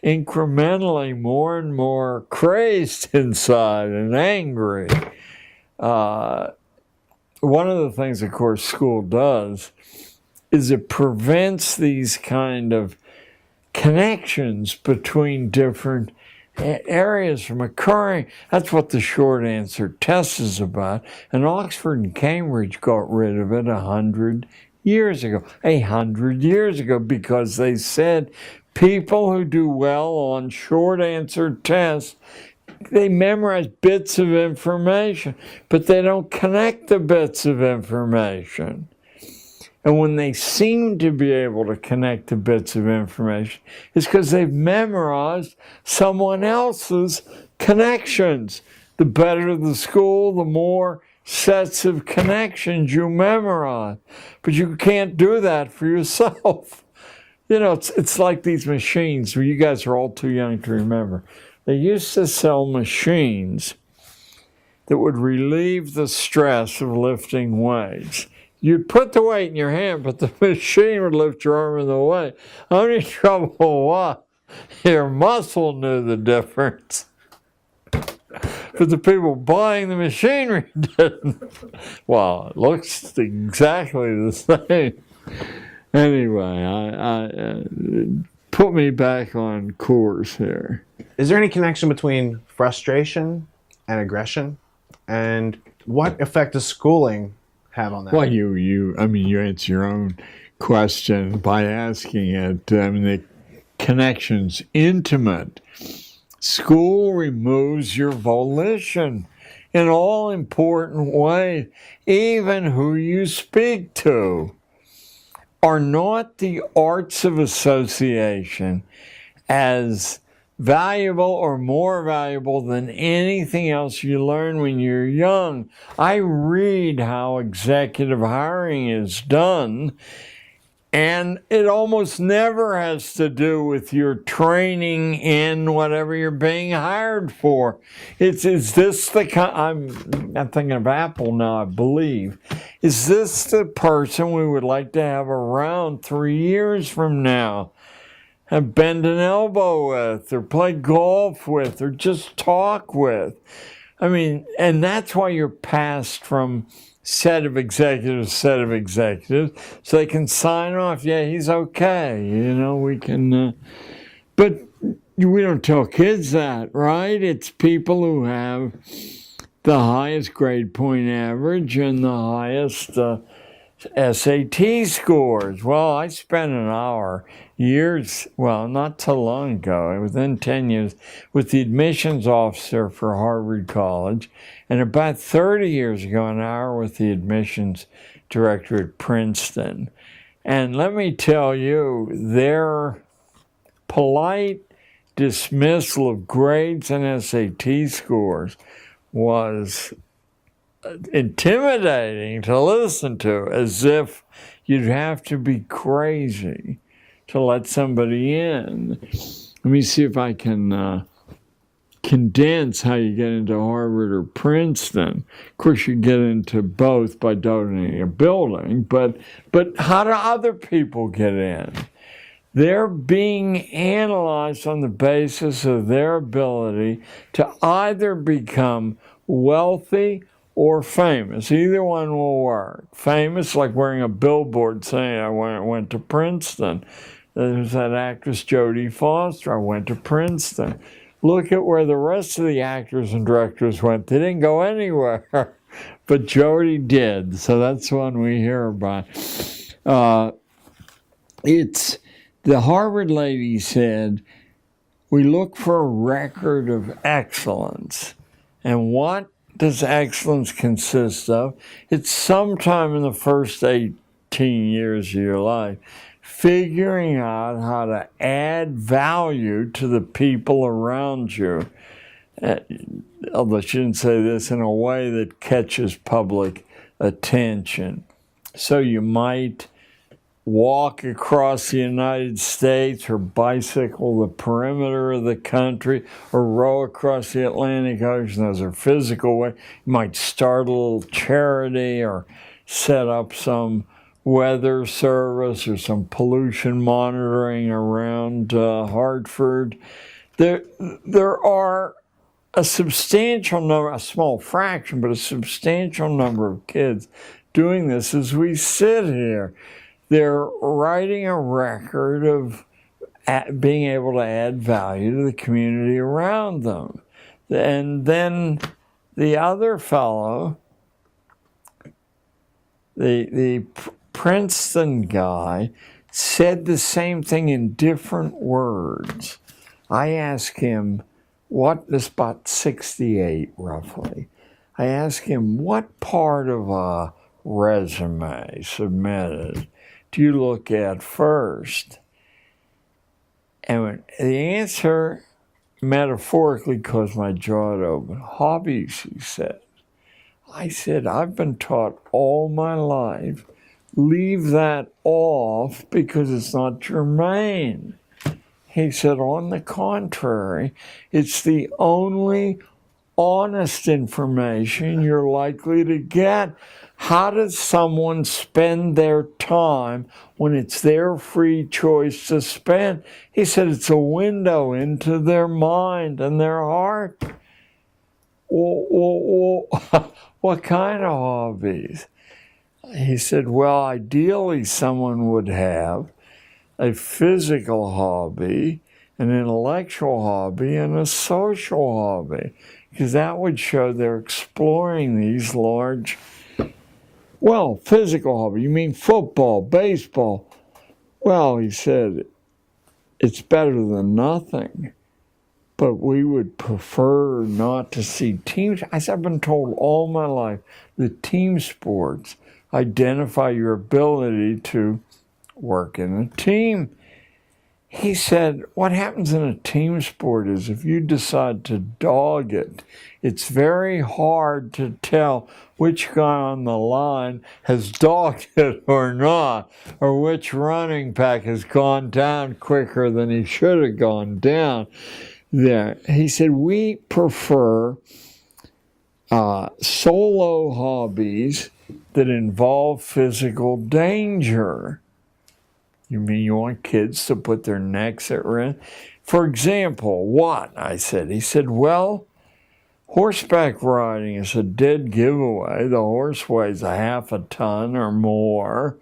incrementally more and more crazed inside and angry. Uh, one of the things, of course, school does is it prevents these kind of connections between different areas from occurring. That's what the short answer test is about. And Oxford and Cambridge got rid of it a hundred years ago, a hundred years ago, because they said people who do well on short answer tests they memorize bits of information, but they don't connect the bits of information. And when they seem to be able to connect the bits of information, it's because they've memorized someone else's connections. The better the school, the more sets of connections you memorize. But you can't do that for yourself. You know, it's, it's like these machines where you guys are all too young to remember. They used to sell machines that would relieve the stress of lifting weights. You'd put the weight in your hand, but the machine would lift your arm in the way. Only trouble was your muscle knew the difference. But the people buying the machinery didn't. Well, it looks exactly the same anyway, I, I uh, put me back on course here. Is there any connection between frustration and aggression? And what effect does schooling have on that? Well, you, you, I mean, you answer your own question by asking it. I mean, the connection's intimate. School removes your volition in all important ways, even who you speak to are not the arts of association as valuable or more valuable than anything else you learn when you're young. I read how executive hiring is done and it almost never has to do with your training in whatever you're being hired for. It's is this the I'm I'm thinking of Apple now, I believe. Is this the person we would like to have around three years from now? And bend an elbow with, or play golf with, or just talk with. I mean, and that's why you're passed from set of executives, set of executives, so they can sign off. Yeah, he's okay. You know, we can. Uh, but we don't tell kids that, right? It's people who have the highest grade point average and the highest uh, SAT scores. Well, I spent an hour years, well, not so long ago, within 10 years, with the admissions officer for Harvard College, and about 30 years ago, an hour with the admissions director at Princeton. And let me tell you, their polite dismissal of grades and SAT scores was uh, intimidating to listen to, as if You'd have to be crazy to let somebody in. Let me see if I can uh, condense how you get into Harvard or Princeton. Of course, you get into both by donating a building, but but how do other people get in? They're being analyzed on the basis of their ability to either become wealthy or famous. Either one will work. Famous, like wearing a billboard saying, I went, went to Princeton. There's that actress Jodie Foster. I went to Princeton. Look at where the rest of the actors and directors went. They didn't go anywhere, but Jodie did. So that's one we hear about. Uh, it's the Harvard lady said, We look for a record of excellence. And what does excellence consist of? It's sometime in the first 18 years of your life figuring out how to add value to the people around you. Uh, although she didn't say this in a way that catches public attention. So you might walk across the United States or bicycle the perimeter of the country or row across the Atlantic Ocean. Those are physical ways. You might start a little charity or set up some weather service or some pollution monitoring around uh, Hartford. There, there are a substantial number, a small fraction, but a substantial number of kids doing this as we sit here. They're writing a record of being able to add value to the community around them. And then the other fellow, the, the Princeton guy said the same thing in different words. I asked him, what about 68 roughly? I asked him, what part of a resume submitted do you look at first? And the answer metaphorically caused my jaw to open. Hobbies, he said. I said, I've been taught all my life leave that off because it's not germane. He said, on the contrary, it's the only honest information you're likely to get. How does someone spend their time when it's their free choice to spend? He said it's a window into their mind and their heart. Well, well, well, what kind of hobbies? He said, Well, ideally, someone would have a physical hobby, an intellectual hobby, and a social hobby, because that would show they're exploring these large, well, physical hobby. You mean football, baseball? Well, he said, it's better than nothing. But we would prefer not to see teams. I've been told all my life, the team sports identify your ability to work in a team. He said, What happens in a team sport is if you decide to dog it, it's very hard to tell which guy on the line has dogged it or not, or which running back has gone down quicker than he should have gone down. There, he said, We prefer uh, solo hobbies that involve physical danger. You mean you want kids to put their necks at risk? For example, what? I said. He said, well, horseback riding is a dead giveaway. The horse weighs a half a ton or more.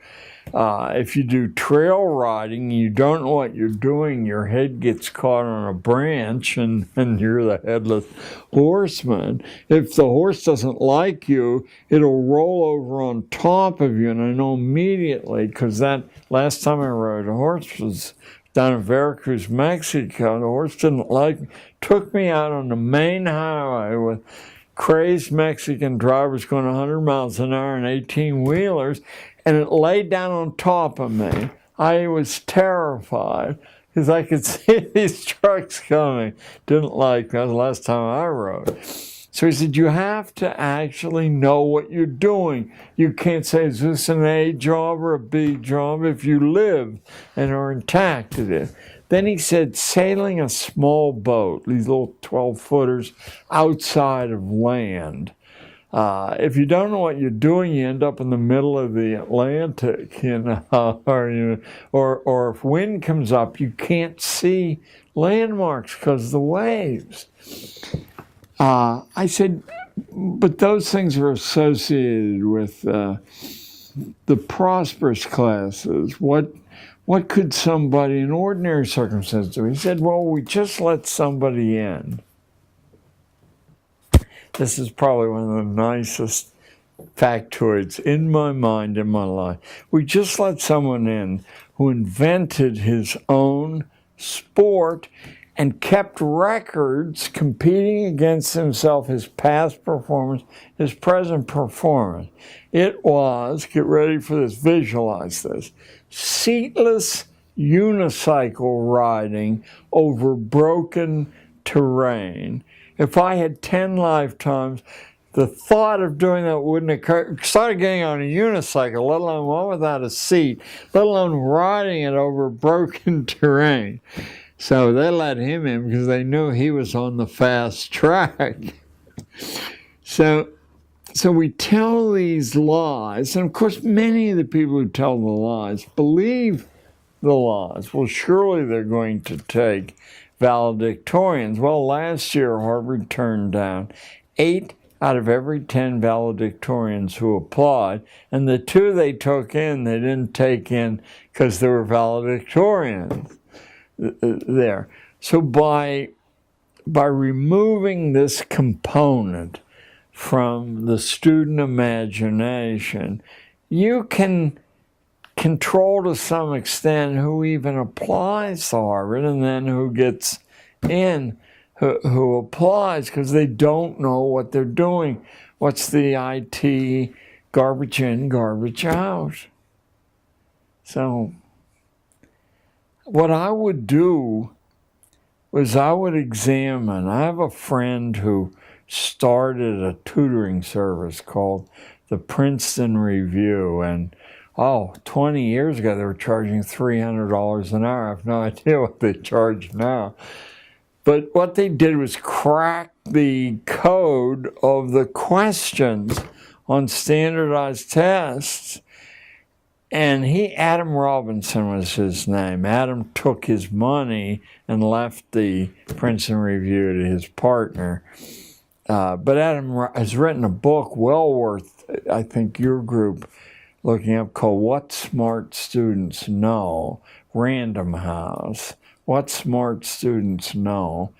Uh, if you do trail riding, you don't know what you're doing. Your head gets caught on a branch and, and you're the headless horseman. If the horse doesn't like you, it'll roll over on top of you. And I know immediately because that last time I rode a horse was down in Veracruz, Mexico. The horse didn't like me, took me out on the main highway with crazed Mexican drivers going 100 miles an hour and 18 wheelers and it laid down on top of me. I was terrified because I could see these trucks coming. Didn't like that the last time I rode. So he said, You have to actually know what you're doing. You can't say, Is this an A job or a B job? If you live and are intact, it is. Then he said, Sailing a small boat, these little 12 footers outside of land. Uh, if you don't know what you're doing, you end up in the middle of the Atlantic, you know, or, you, or, or if wind comes up, you can't see landmarks because of the waves. Uh, I said, but those things are associated with uh, the prosperous classes. What what could somebody in ordinary circumstances do? He said, well, we just let somebody in. This is probably one of the nicest factoids in my mind in my life. We just let someone in who invented his own sport and kept records competing against himself, his past performance, his present performance. It was, get ready for this, visualize this, seatless unicycle riding over broken terrain. If I had 10 lifetimes, the thought of doing that wouldn't occur. Started getting on a unicycle, let alone one without a seat, let alone riding it over broken terrain. So they let him in because they knew he was on the fast track. so, so we tell these lies, and of course, many of the people who tell the lies believe the lies. Well, surely they're going to take valedictorians. Well, last year Harvard turned down eight out of every 10 valedictorians who applied, and the two they took in, they didn't take in because they were valedictorians uh, uh, there. So by by removing this component from the student imagination, you can control to some extent who even applies to Harvard and then who gets in, who, who applies because they don't know what they're doing. What's the IT garbage in, garbage out? So what I would do was I would examine. I have a friend who started a tutoring service called the Princeton Review, and oh, 20 years ago they were charging $300 an hour. I have no idea what they charge now. But what they did was crack the code of the questions on standardized tests and he, Adam Robinson was his name. Adam took his money and left the Princeton Review to his partner. Uh, but Adam has written a book well worth, I think, your group looking up called What Smart Students Know, Random House. What Smart Students Know.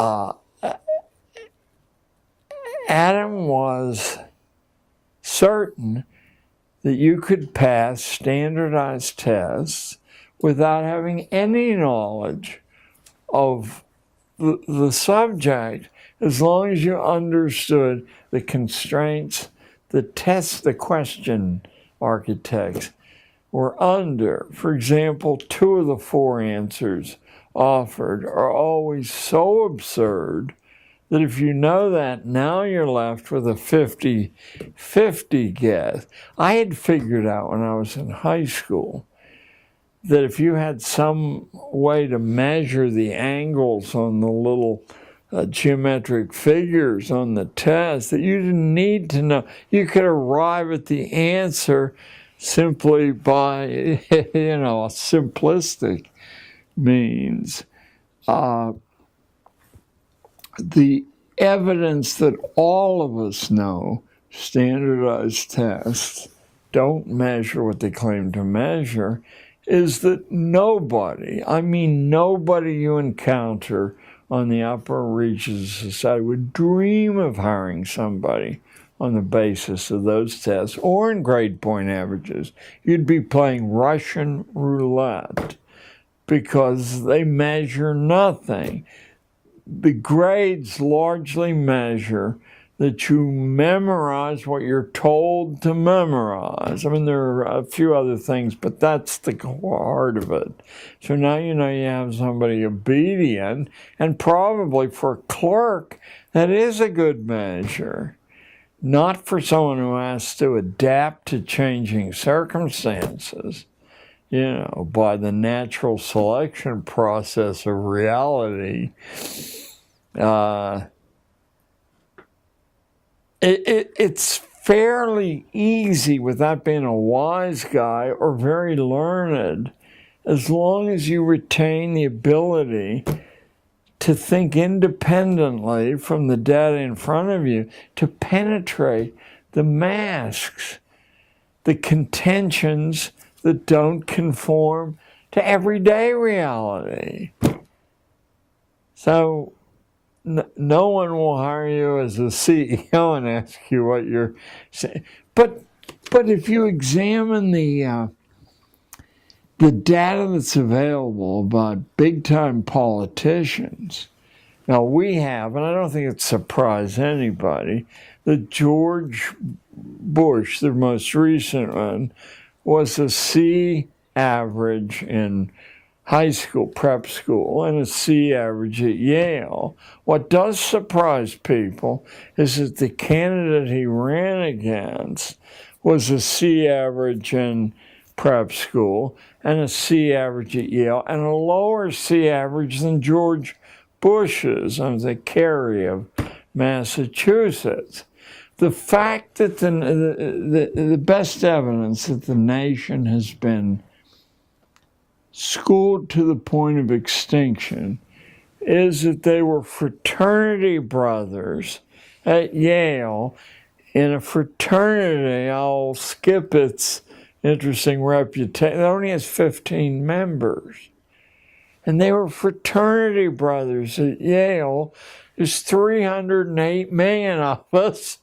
Uh, Adam was certain that you could pass standardized tests without having any knowledge of the, the subject as long as you understood the constraints the test the question architects were under. For example, two of the four answers offered are always so absurd that if you know that, now you're left with a 50 50 guess. I had figured out when I was in high school that if you had some way to measure the angles on the little uh, geometric figures on the test, that you didn't need to know. You could arrive at the answer simply by, you know, simplistic means. Uh, the evidence that all of us know standardized tests don't measure what they claim to measure is that nobody, I mean, nobody you encounter on the upper reaches of society would dream of hiring somebody on the basis of those tests or in grade point averages. You'd be playing Russian roulette because they measure nothing the grades largely measure that you memorize what you're told to memorize. I mean, there are a few other things, but that's the heart of it. So now you know you have somebody obedient, and probably for a clerk, that is a good measure. Not for someone who has to adapt to changing circumstances, you know, by the natural selection process of reality. Uh, it, it, it's fairly easy without being a wise guy or very learned, as long as you retain the ability to think independently from the data in front of you, to penetrate the masks, the contentions that don't conform to everyday reality. So, no one will hire you as a CEO and ask you what you're saying. But but if you examine the uh, the data that's available about big time politicians, now we have, and I don't think it surprised anybody, that George Bush, the most recent one, was a C average in high school, prep school, and a C average at Yale. What does surprise people is that the candidate he ran against was a C average in prep school and a C average at Yale and a lower C average than George Bush's on the Kerry of Massachusetts. The fact that the, the, the best evidence that the nation has been schooled to the point of extinction is that they were fraternity brothers at Yale in a fraternity. I'll skip its interesting reputation. It only has 15 members. And they were fraternity brothers at Yale. There's 308 million of us.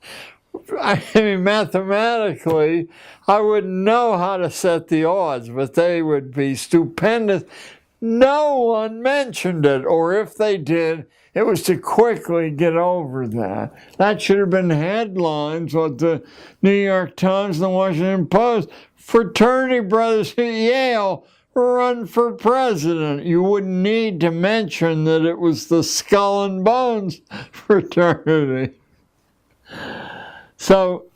I mean, mathematically, I wouldn't know how to set the odds, but they would be stupendous. No one mentioned it, or if they did, it was to quickly get over that. That should have been headlines with the New York Times and the Washington Post. Fraternity brothers at Yale run for president. You wouldn't need to mention that it was the Skull and Bones fraternity. So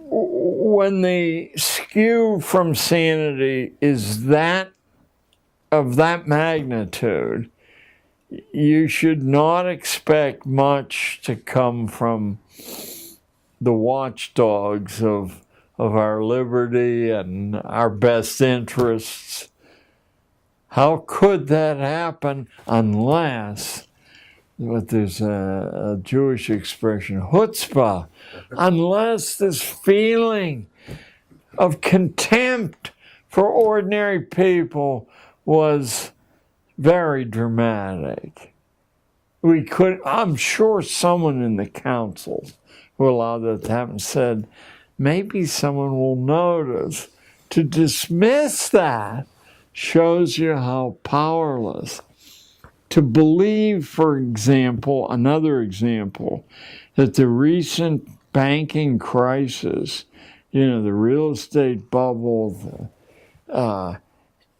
when the skew from sanity is that of that magnitude, you should not expect much to come from the watchdogs of of our liberty and our best interests. How could that happen unless but there's a, a Jewish expression, chutzpah, unless this feeling of contempt for ordinary people was very dramatic. We could, I'm sure someone in the council who allowed that to happen said, maybe someone will notice. To dismiss that shows you how powerless to believe, for example, another example, that the recent banking crisis, you know, the real estate bubble, the, uh,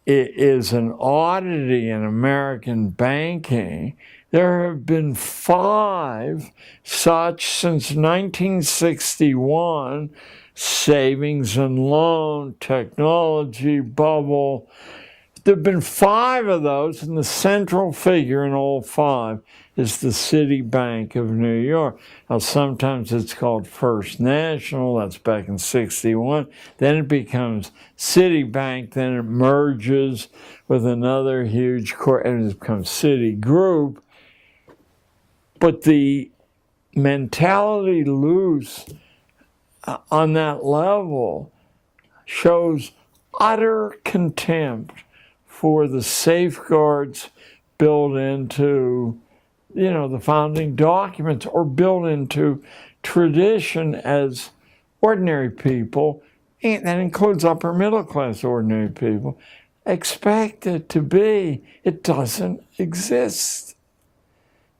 is an oddity in American banking. There have been five such since 1961 savings and loan, technology bubble, there have been five of those, and the central figure in all five is the Citibank of New York. Now, sometimes it's called First National, that's back in 61. Then it becomes Citibank, then it merges with another huge corp, and it becomes Citigroup. But the mentality loose uh, on that level shows utter contempt for the safeguards built into, you know, the founding documents or built into tradition as ordinary people, and that includes upper middle class ordinary people, expect it to be. It doesn't exist.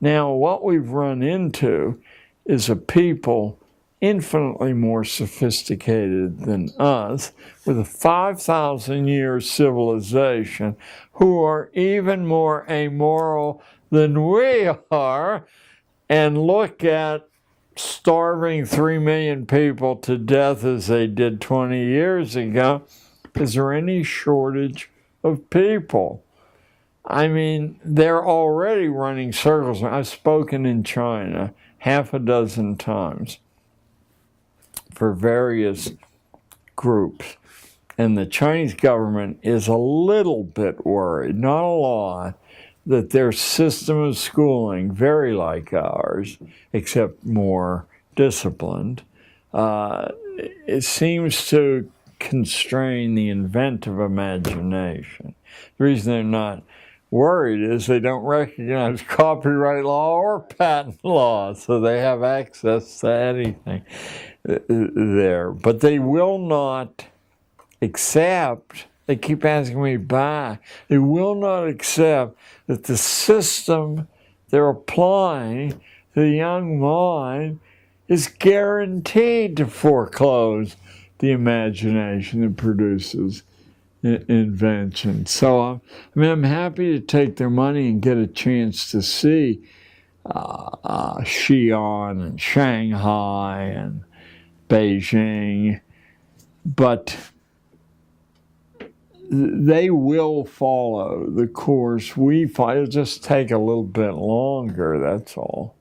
Now, what we've run into is a people infinitely more sophisticated than us, with a 5,000 year civilization, who are even more amoral than we are, and look at starving 3 million people to death as they did 20 years ago. Is there any shortage of people? I mean, they're already running circles. I've spoken in China half a dozen times for various groups. And the Chinese government is a little bit worried, not a lot, that their system of schooling, very like ours, except more disciplined, uh, it seems to constrain the inventive imagination. The reason they're not worried is they don't recognize copyright law or patent law, so they have access to anything uh, there. But they will not accept, they keep asking me back, they will not accept that the system they're applying to the young mind is guaranteed to foreclose the imagination that produces invention. So, I mean, I'm happy to take their money and get a chance to see uh, uh, Xi'an and Shanghai and Beijing, but they will follow the course we follow. It'll just take a little bit longer, that's all.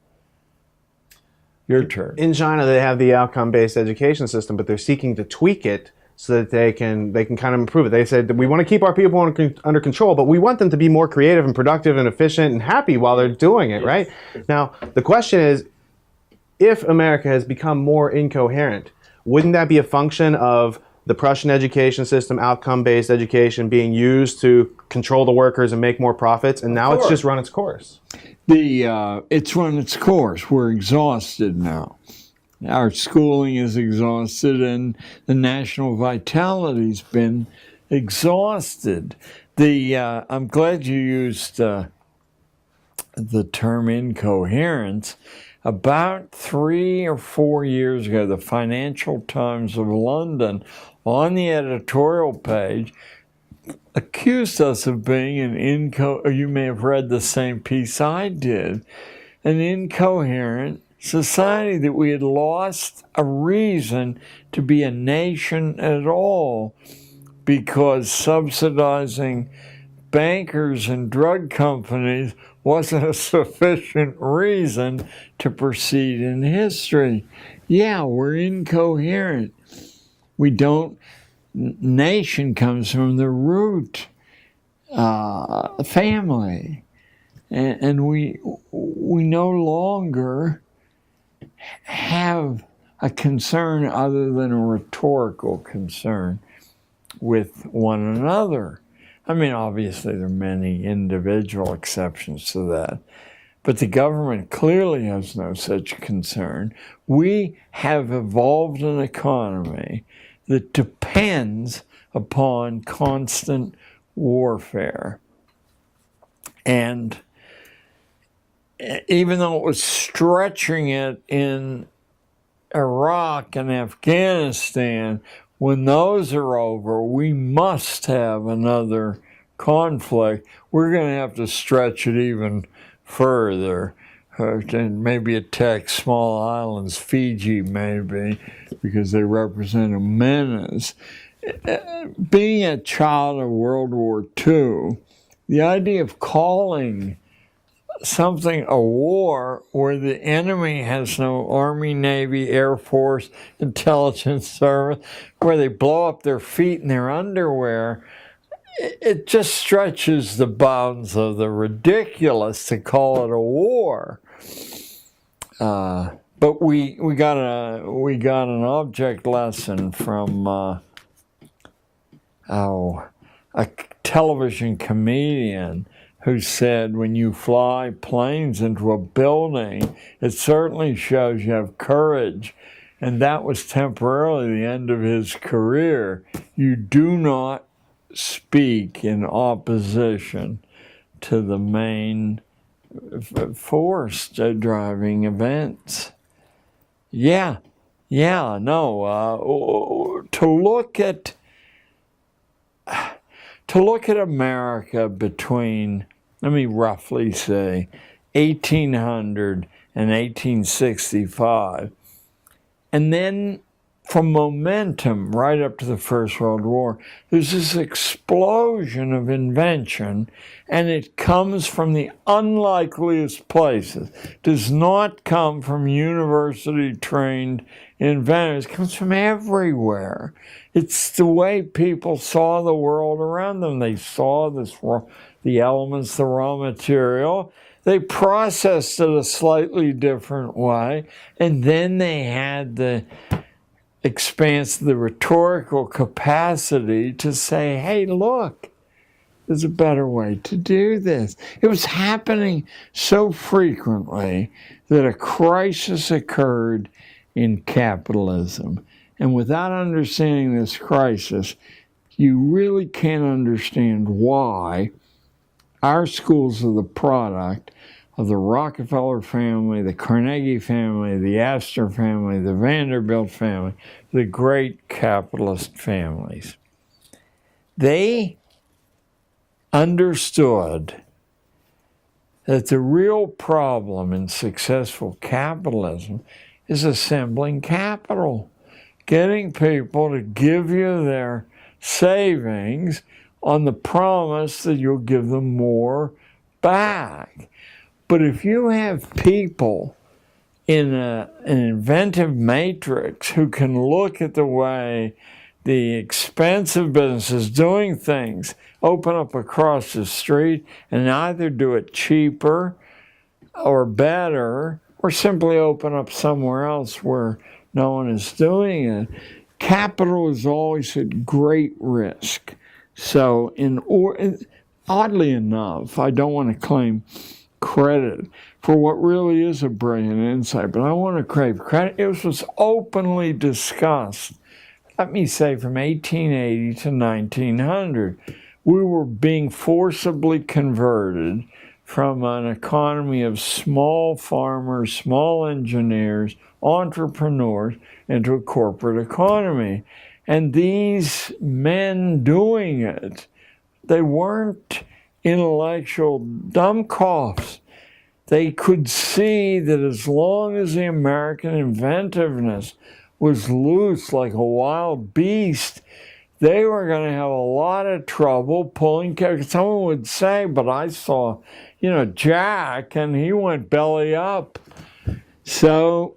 Your turn. In China, they have the outcome-based education system, but they're seeking to tweak it so that they can they can kind of improve it. They said we want to keep our people under, under control, but we want them to be more creative and productive and efficient and happy while they're doing it. Yes. Right now, the question is, if America has become more incoherent, wouldn't that be a function of the Prussian education system, outcome-based education, being used to control the workers and make more profits, and now it's just run its course? The uh, it's run its course. We're exhausted now our schooling is exhausted and the national vitality's been exhausted. The uh, I'm glad you used uh, the term incoherence. About three or four years ago, the Financial Times of London, on the editorial page, accused us of being an inco. You may have read the same piece I did, an incoherent society that we had lost a reason to be a nation at all because subsidizing bankers and drug companies wasn't a sufficient reason to proceed in history. Yeah, we're incoherent. We don't, nation comes from the root uh, family. And, and we, we no longer have a concern other than a rhetorical concern with one another. I mean, obviously, there are many individual exceptions to that, but the government clearly has no such concern. We have evolved an economy that depends upon constant warfare. And even though it was stretching it in Iraq and Afghanistan, when those are over, we must have another conflict. We're going to have to stretch it even further and maybe attack small islands, Fiji maybe, because they represent a menace. Being a child of World War II, the idea of calling something a war where the enemy has no army, navy, air force, intelligence service, where they blow up their feet in their underwear, it just stretches the bounds of the ridiculous to call it a war. Uh, but we we got a we got an object lesson from uh, oh, a television comedian who said when you fly planes into a building, it certainly shows you have courage. And that was temporarily the end of his career. You do not speak in opposition to the main force driving events. Yeah, yeah, no. Uh, to look at to look at America between, let me roughly say, 1800 and 1865, and then from momentum right up to the First World War, there's this explosion of invention, and it comes from the unlikeliest places. It does not come from university trained inventors, it comes from everywhere. It's the way people saw the world around them. They saw this, the elements, the raw material, they processed it a slightly different way, and then they had the expanse the rhetorical capacity to say, hey, look, there's a better way to do this. It was happening so frequently that a crisis occurred in capitalism. And without understanding this crisis, you really can't understand why our schools are the product of the Rockefeller family, the Carnegie family, the Astor family, the Vanderbilt family, the great capitalist families. They understood that the real problem in successful capitalism is assembling capital, getting people to give you their savings on the promise that you'll give them more back. But if you have people in a, an inventive matrix who can look at the way the expensive businesses doing things open up across the street and either do it cheaper or better or simply open up somewhere else where no one is doing it. Capital is always at great risk. So, in or oddly enough, I don't want to claim credit for what really is a brilliant insight, but I want to crave credit. It was openly discussed, let me say, from 1880 to 1900. We were being forcibly converted from an economy of small farmers, small engineers, entrepreneurs into a corporate economy. And these men doing it, they weren't intellectual dummkopfs. They could see that as long as the American inventiveness was loose like a wild beast, they were going to have a lot of trouble pulling. Someone would say, but I saw, you know, Jack, and he went belly up. So,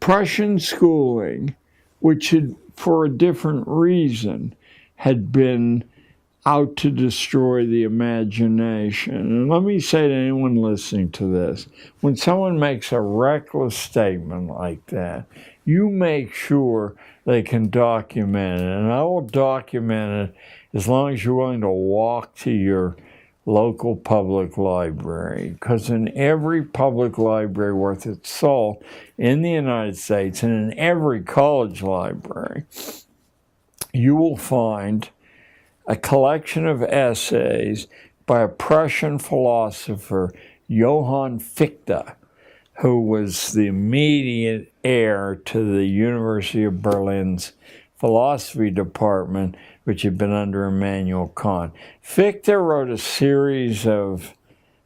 Prussian schooling, which had, for a different reason, had been out to destroy the imagination. And let me say to anyone listening to this when someone makes a reckless statement like that, you make sure they can document it. And I will document it as long as you're willing to walk to your local public library. Because in every public library worth its salt in the United States and in every college library, you will find a collection of essays by a Prussian philosopher, Johann Fichte, who was the immediate heir to the University of Berlin's philosophy department, which had been under Immanuel Kant. Fichte wrote a series of,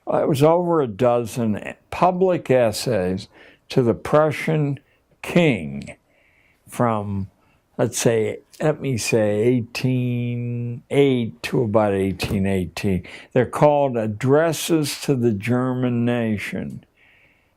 uh, it was over a dozen public essays to the Prussian king from let's say, let me say 1808 to about 1818. They're called Addresses to the German Nation.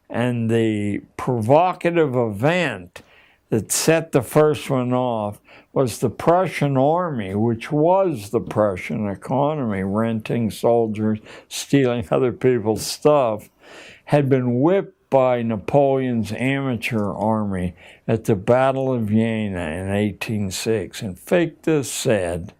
And the provocative event that set the first one off was the Prussian army, which was the Prussian economy, renting soldiers, stealing other people's stuff, had been whipped by Napoleon's amateur army at the Battle of Jena in 1806. And Fichte said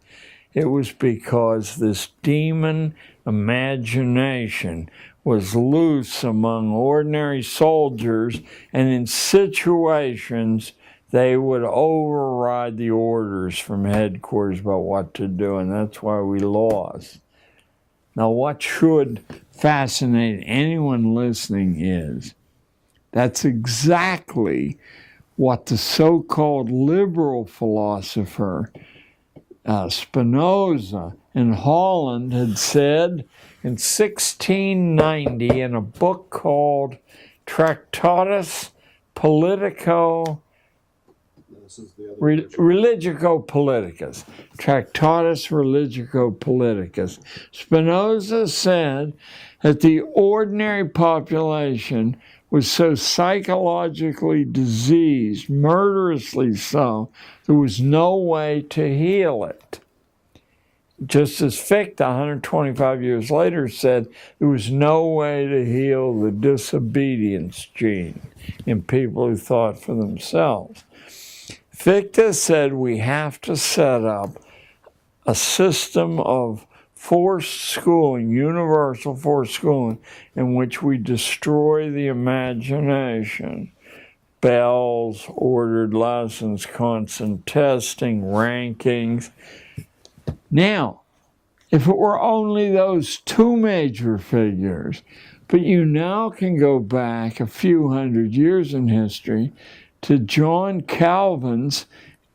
it was because this demon imagination was loose among ordinary soldiers, and in situations, they would override the orders from headquarters about what to do, and that's why we lost. Now, what should fascinate anyone listening is That's exactly what the so called liberal philosopher uh, Spinoza in Holland had said in 1690 in a book called Tractatus Politico Re- Religico Politicus. Tractatus Religico Politicus. Spinoza said that the ordinary population was so psychologically diseased, murderously so, there was no way to heal it. Just as Fichte, 125 years later, said there was no way to heal the disobedience gene in people who thought for themselves. Fichte said we have to set up a system of forced schooling, universal forced schooling, in which we destroy the imagination. Bells, ordered lessons, constant testing, rankings. Now, if it were only those two major figures, but you now can go back a few hundred years in history to John Calvin's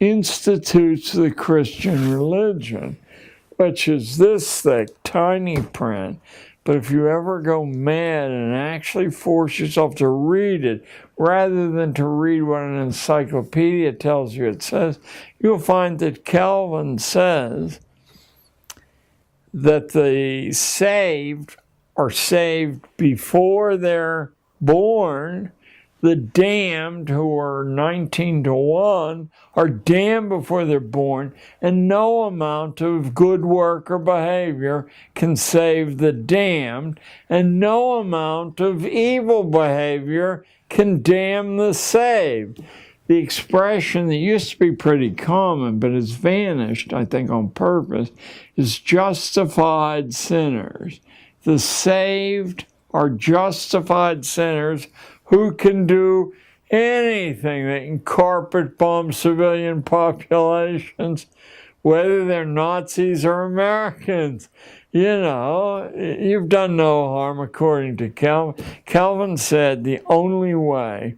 Institutes of the Christian Religion, which is this thick, tiny print. But if you ever go mad and actually force yourself to read it rather than to read what an encyclopedia tells you it says, you'll find that Calvin says that the saved are saved before they're born the damned who are 19 to 1 are damned before they're born, and no amount of good work or behavior can save the damned, and no amount of evil behavior can damn the saved. The expression that used to be pretty common but has vanished, I think on purpose, is justified sinners. The saved are justified sinners who can do anything. They can carpet bomb civilian populations, whether they're Nazis or Americans. You know, you've done no harm according to Calvin. Calvin said the only way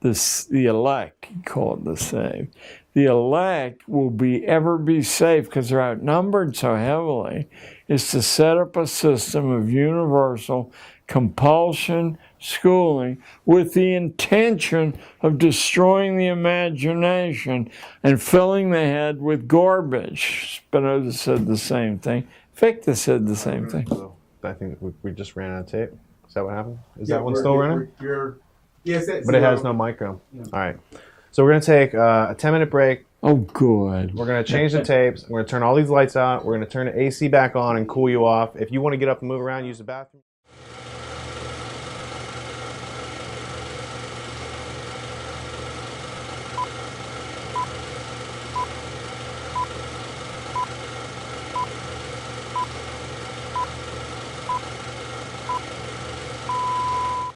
this, the elect, he called the saved, the elect will be ever be safe because they're outnumbered so heavily, is to set up a system of universal compulsion schooling with the intention of destroying the imagination and filling the head with garbage. Spinoza said the same thing. Fichte said the same thing. So I think we, we just ran out of tape. Is that what happened? Is Yeah, that one still running? Yes, that's But it has no micro. on. All right. So we're going to take uh, a 10 minute break. Oh, good. We're going to change the tapes. We're going to turn all these lights out. We're going to turn the AC back on and cool you off. If you want to get up and move around, use the bathroom.